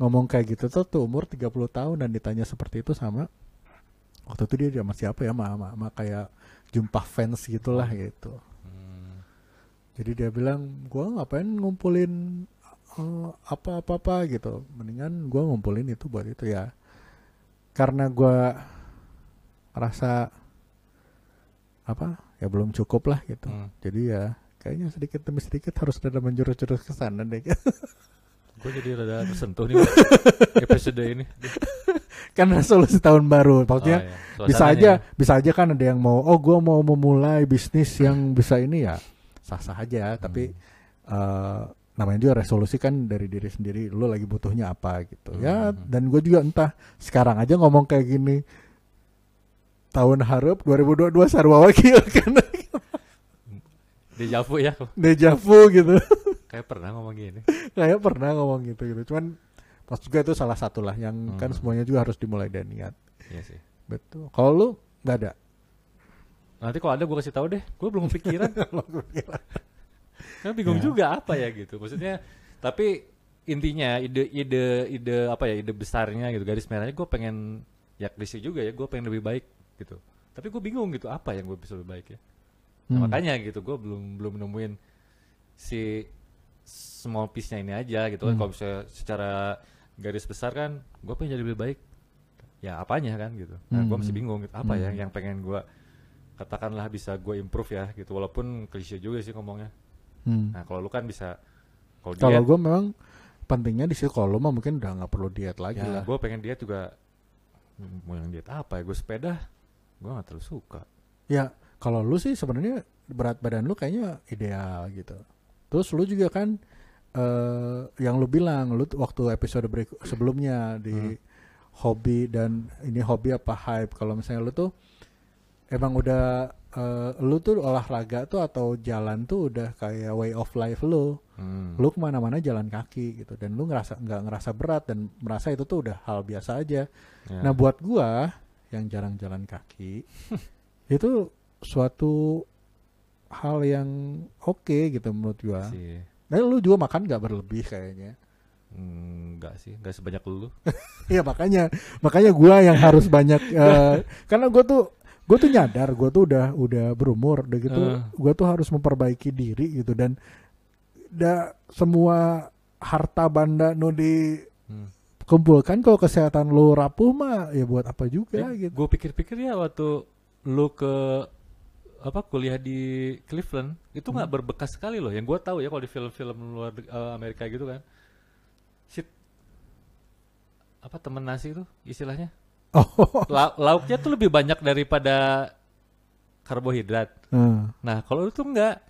ngomong kayak gitu tuh, tuh umur 30 tahun dan ditanya seperti itu sama waktu itu dia sama siapa ya sama, sama, sama kayak jumpa fans gitulah gitu.
Hmm.
jadi dia bilang gua ngapain ngumpulin eh, apa-apa-apa gitu. Mendingan gua ngumpulin itu buat itu ya. Karena gua rasa apa ya belum cukup lah gitu.
Hmm.
jadi ya kayaknya sedikit demi sedikit harus ada menjurus-jurus ke sana deh
Gue jadi rada tersentuh nih episode ini. [laughs]
kan resolusi tahun baru maksudnya
Oh, iya.
bisa aja
ya.
bisa aja kan ada yang mau oh gua mau memulai bisnis yang bisa ini ya sah-sah aja tapi eh, namanya juga resolusi kan dari diri sendiri lu lagi butuhnya apa gitu ya
Hmm.
dan gue juga entah sekarang aja ngomong kayak gini tahun harap 2022 sarwa wakil kan [laughs]
Di Javu ya.
deja vu gitu [laughs]
Kayak pernah ngomong gini.
kayak pernah ngomong gitu gitu cuman pas juga itu salah satu lah yang kan
Hmm.
semuanya juga harus dimulai dari niat
Iya sih.
betul kalau lu nggak ada
Nanti kalau ada gue kasih tahu deh. Gue [laughs] belum kepikiran. Kan bingung
Ya.
juga apa ya gitu. Maksudnya tapi intinya ide ide ide apa ya ide besarnya gitu garis merahnya gue pengen ya klise juga ya gue pengen lebih baik gitu tapi gue bingung gitu apa yang gue bisa lebih baik ya Nah,
Hmm.
makanya gitu gue belum belum nemuin si small piece-nya ini aja gitu kan
Hmm.
kalau misalnya secara garis besar kan gue pengen jadi lebih baik ya apanya kan gitu nah gue
Hmm.
masih bingung gitu apa ya
Hmm.
yang pengen gue katakanlah bisa gue improve ya gitu walaupun klise juga sih ngomongnya
Hmm.
nah kalau lu kan bisa kalau
gue memang pentingnya di situ kalau lu mah mungkin udah nggak perlu diet lagi
ya
lah.
gue pengen diet juga hmm, mau yang diet apa ya gue sepeda gue gak terlalu suka
Ya kalau lu sih sebenarnya berat badan lu kayaknya ideal gitu. Terus lu juga kan eh yang lu bilang lu waktu episode berikut sebelumnya di hobi dan ini hobi apa hype kalau misalnya lu tuh emang udah eh, lu tuh olahraga tuh atau jalan tuh udah kayak way of life lu
Hmm.
lu ke mana-mana jalan kaki gitu dan lu ngerasa nggak ngerasa berat dan merasa itu tuh udah hal biasa aja
Ya.
nah buat gua yang jarang jalan kaki [laughs] itu suatu hal yang oke gitu menurut gua
sih.
dan lu juga makan nggak berlebih kayaknya
enggak sih, enggak sebanyak lu. [laughs]
Iya makanya makanya gua yang harus banyak [laughs] eh, karena gua tuh gue tuh nyadar gue tuh udah udah berumur udah gitu
Eh.
gue tuh harus memperbaiki diri gitu dan da semua harta banda nu
Hmm.
dikumpulkan kalau kesehatan lu rapuh mah ya buat apa juga gitu
Gue pikir-pikir ya waktu lu ke apa kuliah di Cleveland itu nggak
Hmm.
berbekas sekali loh. Yang gue tahu ya kalau di film-film luar eh, Amerika gitu kan, shit apa temen nasi itu istilahnya
oh
La- lauknya tuh lebih banyak daripada karbohidrat.
eh.
Nah kalau lu tuh enggak,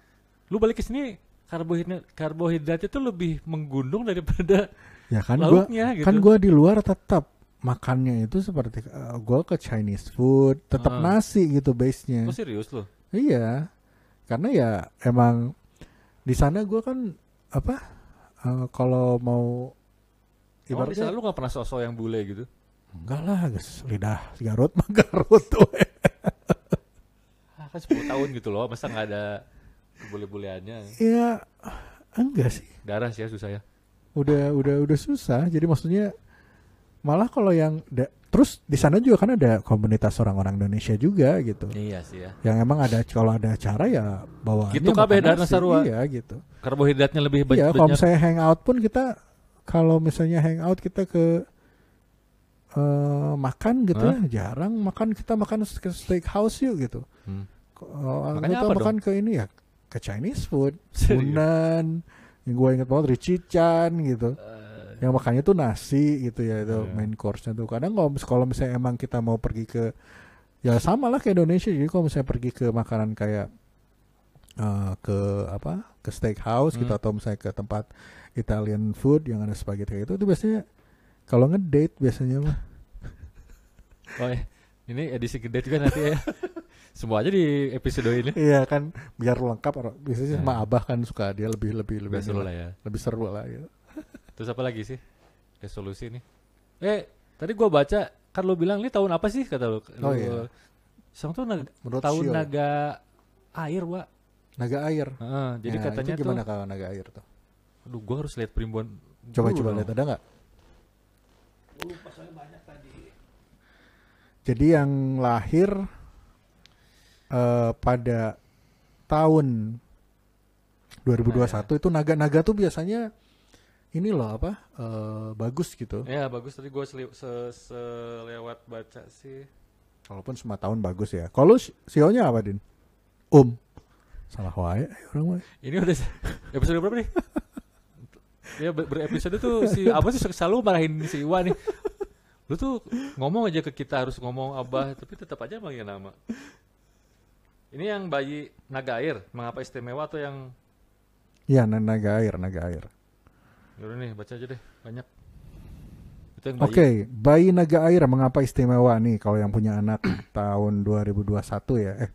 lu balik ke sini karbohidrat karbohidratnya tuh lebih menggundung daripada
ya kan gua
lauknya gitu.
kan gua di luar tetap makannya itu seperti eh, gua ke Chinese food tetap
Ah.
nasi gitu base nya
Lu serius lu?
Iya, karena ya emang di sana gue kan apa eh, kalau mau
di
ibaratnya
sana lu gak pernah sosok yang bule gitu?
enggak lah guys lidah Garut mah [laughs] Garut tuh.
Ah, kan 10 tahun gitu loh, masa nggak ada kebule-buleannya?
ya enggak sih,
Darah sih ya susah ya.
udah udah udah susah. Jadi maksudnya malah kalau yang da- terus di sana juga kan ada komunitas orang-orang Indonesia juga gitu.
Iya sih ya.
Yang emang ada kalau ada acara ya bawa
Gitu kabeh Dana Sarua.
Iya gitu.
Karbohidratnya lebih ba-
Iya, kalau
banyak.
misalnya hangout pun kita kalau misalnya hangout kita ke eh, makan gitu
Hah?
ya, jarang makan kita makan ke steakhouse yuk gitu.
Hmm.
Kalau
Makanya
kita
apa
makan ke ini ya ke Chinese food? [laughs] Hunan, yang gue inget banget Richichan gitu.
Eh,
Yang makannya tuh nasi gitu ya itu
Iya.
main course-nya tuh. Kadang kalau mis- kalau misalnya emang kita mau pergi ke ya sama lah kayak Indonesia. Jadi kalau misalnya pergi ke makanan kayak eh, ke apa ke steakhouse gitu
Hmm.
atau misalnya ke tempat Italian food yang ada spaghetti kayak itu itu biasanya kalau ngedate biasanya mah
oh ya, ini edisi gede juga nanti ya. [laughs] Semua aja di episode ini.
iya kan biar lengkap biasanya sama
Nah.
abah kan suka dia lebih lebih lebih
dulu lah ya.
lebih seru lah gitu.
Terus apa lagi sih? Resolusi nih. Eh, tadi gua baca kan lu bilang ini tahun apa sih kata lu?
Oh,
Lu-
iya.
Sang tuh nag-
Menurut
tahun
Shio.
naga air, Wak.
naga air
Heeh, jadi
Nah,
katanya
itu gimana
tuh
kalau naga air tuh
aduh gua harus lihat primbon
coba
dulu
coba lihat ada nggak jadi yang lahir eh, pada tahun 2021 itu naga-naga tuh biasanya ini loh apa eh, bagus gitu
Ya bagus tadi gue seli- se selewat baca sih.
walaupun semua tahun bagus ya kalau si- sionya apa din um salah wae eh, orang wae
Ini udah episode berapa nih? ya ber, berepisode tuh si apa sih selalu marahin si Iwan nih. Lu tuh ngomong aja ke kita harus ngomong abah tapi tetap aja manggil nama. Ini yang bayi naga air mengapa istimewa atau yang
Iya, na- naga air, naga air.
Yaudah nih baca aja deh banyak. Yang
Oke,
bayi.
bayi naga air mengapa istimewa nih kalau yang punya anak [clears throat] tahun 2021 ya? Eh,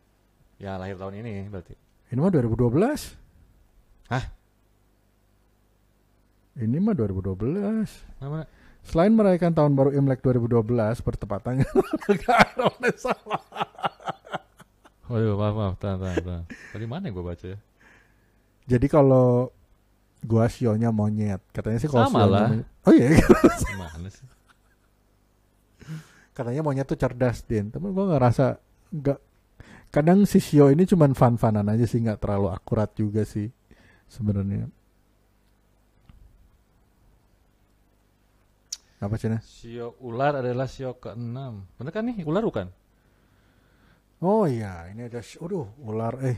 Ya lahir tahun ini berarti.
ini mah 2012.
Hah?
Ini mah 2012.
Mana?
Selain merayakan tahun baru Imlek 2012 bertepatannya [laughs] naga air oleh salah.
Waduh maaf maaf tahan tahan tahan. Tadi mana gue baca ya?
Jadi kalau gua sionya monyet, katanya sih kalau
Sama lah.
monyet- Oh iya, [laughs]
Gimana sih?
katanya monyet tuh cerdas din. Tapi gua nggak rasa nggak. Kadang si sio ini cuman fun-funan aja sih, nggak terlalu akurat juga sih sebenarnya. Apa Cina?
Sio ular adalah sio keenam. Bener kan nih? Ular bukan?
Oh iya, ini ada aduh ular eh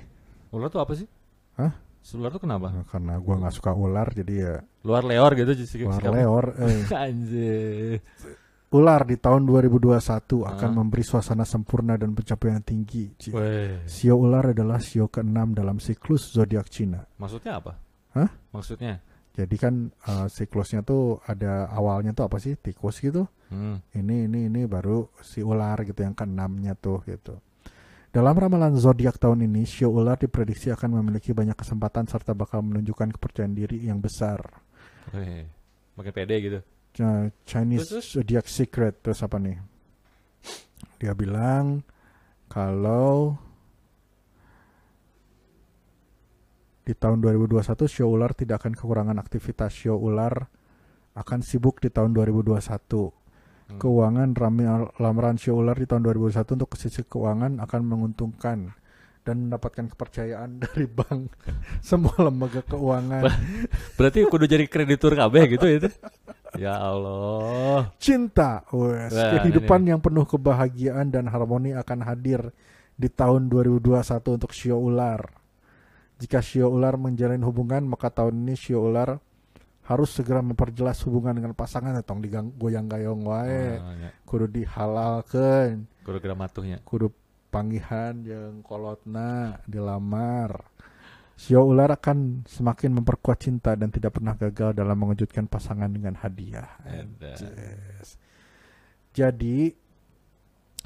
Ular tuh apa sih?
Hah?
Ular tuh kenapa?
karena gua nggak suka ular jadi ya
Luar leor gitu sih.
ular leor [laughs] eh.
Anjir.
Ular di tahun 2021 akan
Hah?
memberi suasana sempurna dan pencapaian tinggi. Sio ular adalah sio keenam dalam siklus zodiak Cina.
Maksudnya apa?
Hah?
Maksudnya?
Jadi kan eh, siklusnya tuh ada awalnya tuh apa sih tikus gitu.
Hmm.
Ini ini ini baru si ular gitu yang keenamnya tuh gitu. Dalam ramalan zodiak tahun ini, Shio ular diprediksi akan memiliki banyak kesempatan serta bakal menunjukkan kepercayaan diri yang besar.
Wih, makin pede gitu.
Ch- Chinese
Terus,
Zodiac Secret terus apa nih? Dia bilang kalau di tahun 2021 Shio ular tidak akan kekurangan aktivitas Shio ular akan sibuk di tahun 2021.
Hmm.
Keuangan Shio ular di tahun 2021 untuk sisi keuangan akan menguntungkan dan mendapatkan kepercayaan [laughs] dari bank [laughs] semua lembaga keuangan.
Berarti kudu jadi kreditur kabeh gitu itu. Ya Allah.
cinta wes
Wah,
kehidupan yang penuh kebahagiaan dan harmoni akan hadir di tahun 2021 untuk Shio ular jika Shio ular menjalin hubungan maka tahun ini Shio ular harus segera memperjelas hubungan dengan pasangan tong digang goyang gayong wae
Oh, ya.
kudu dihalalkan
Kudu gerak matuhnya.
kudu panggihan yang kolotna dilamar Shio ular akan semakin memperkuat cinta dan tidak pernah gagal dalam mengejutkan pasangan dengan hadiah. Yes. Jadi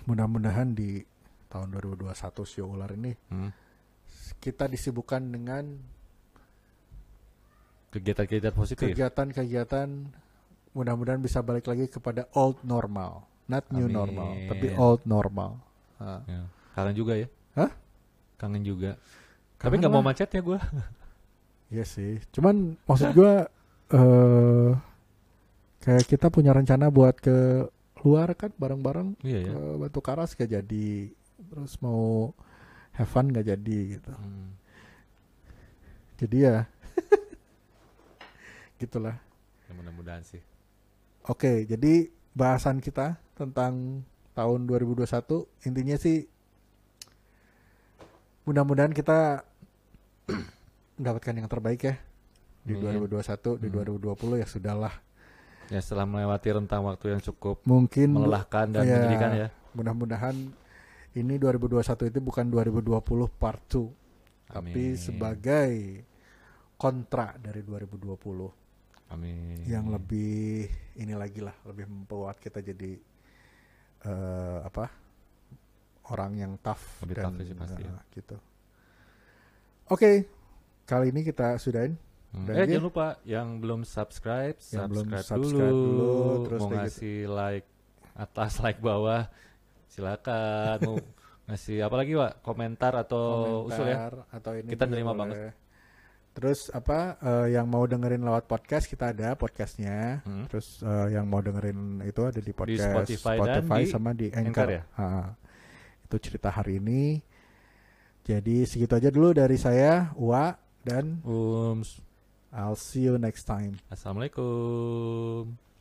mudah-mudahan di tahun 2021 Sio Ular ini
Hmm.
kita disibukkan dengan
Kegiatan-kegiatan positif.
kegiatan-kegiatan mudah-mudahan bisa balik lagi kepada old normal, not new
Amin.
normal, tapi old normal.
Ya. Kangen juga ya.
Hah?
Kangen juga. Tapi
Kangen
nggak mau macet ya gue.
Iya sih. Cuman maksud gua [laughs] eh kayak kita punya rencana buat ke luar kan bareng-bareng
Iya ya.
ke Batu Karas gak jadi. Terus mau have fun gak jadi gitu.
Hmm.
Jadi ya gitulah.
Ya, mudah-mudahan sih.
Oke, jadi bahasan kita tentang tahun 2021 intinya sih mudah-mudahan kita [clears throat] mendapatkan yang terbaik ya di
Amin.
2021, di
Hmm.
2020 ya sudahlah.
Ya setelah melewati rentang waktu yang cukup
Mungkin
melelahkan dan
ya.
menyedihkan ya.
mudah-mudahan ini 2021 itu bukan 2020 part 2, tapi sebagai kontra dari 2020
Amin.
yang lebih ini lagi lah, lebih membuat kita jadi eh, apa? orang yang tough
Lebih
dan
tough sih pasti ya.
eh, gitu. Oke, kali ini kita sudahin.
Hmm.
Dan
Eh
dia-
jangan lupa yang belum subscribe,
Yang belum
subscribe,
subscribe
dulu.
dulu, terus
mau
gitu.
ngasih like atas, [laughs] like bawah, silakan. mau ngasih apa lagi pak? Komentar atau usul ya?
komentar atau ini
Kita
boleh.
banget.
Terus apa eh, yang mau dengerin lewat podcast kita ada podcastnya.
Hmm.
Terus eh, yang mau dengerin itu ada di podcast
Spotify dan di
sama di Anchor.
Anchor ya?
Ha, itu cerita hari ini. Jadi segitu aja dulu dari saya, Wa dan
Um,
I'll see you next time.
assalamualaikum.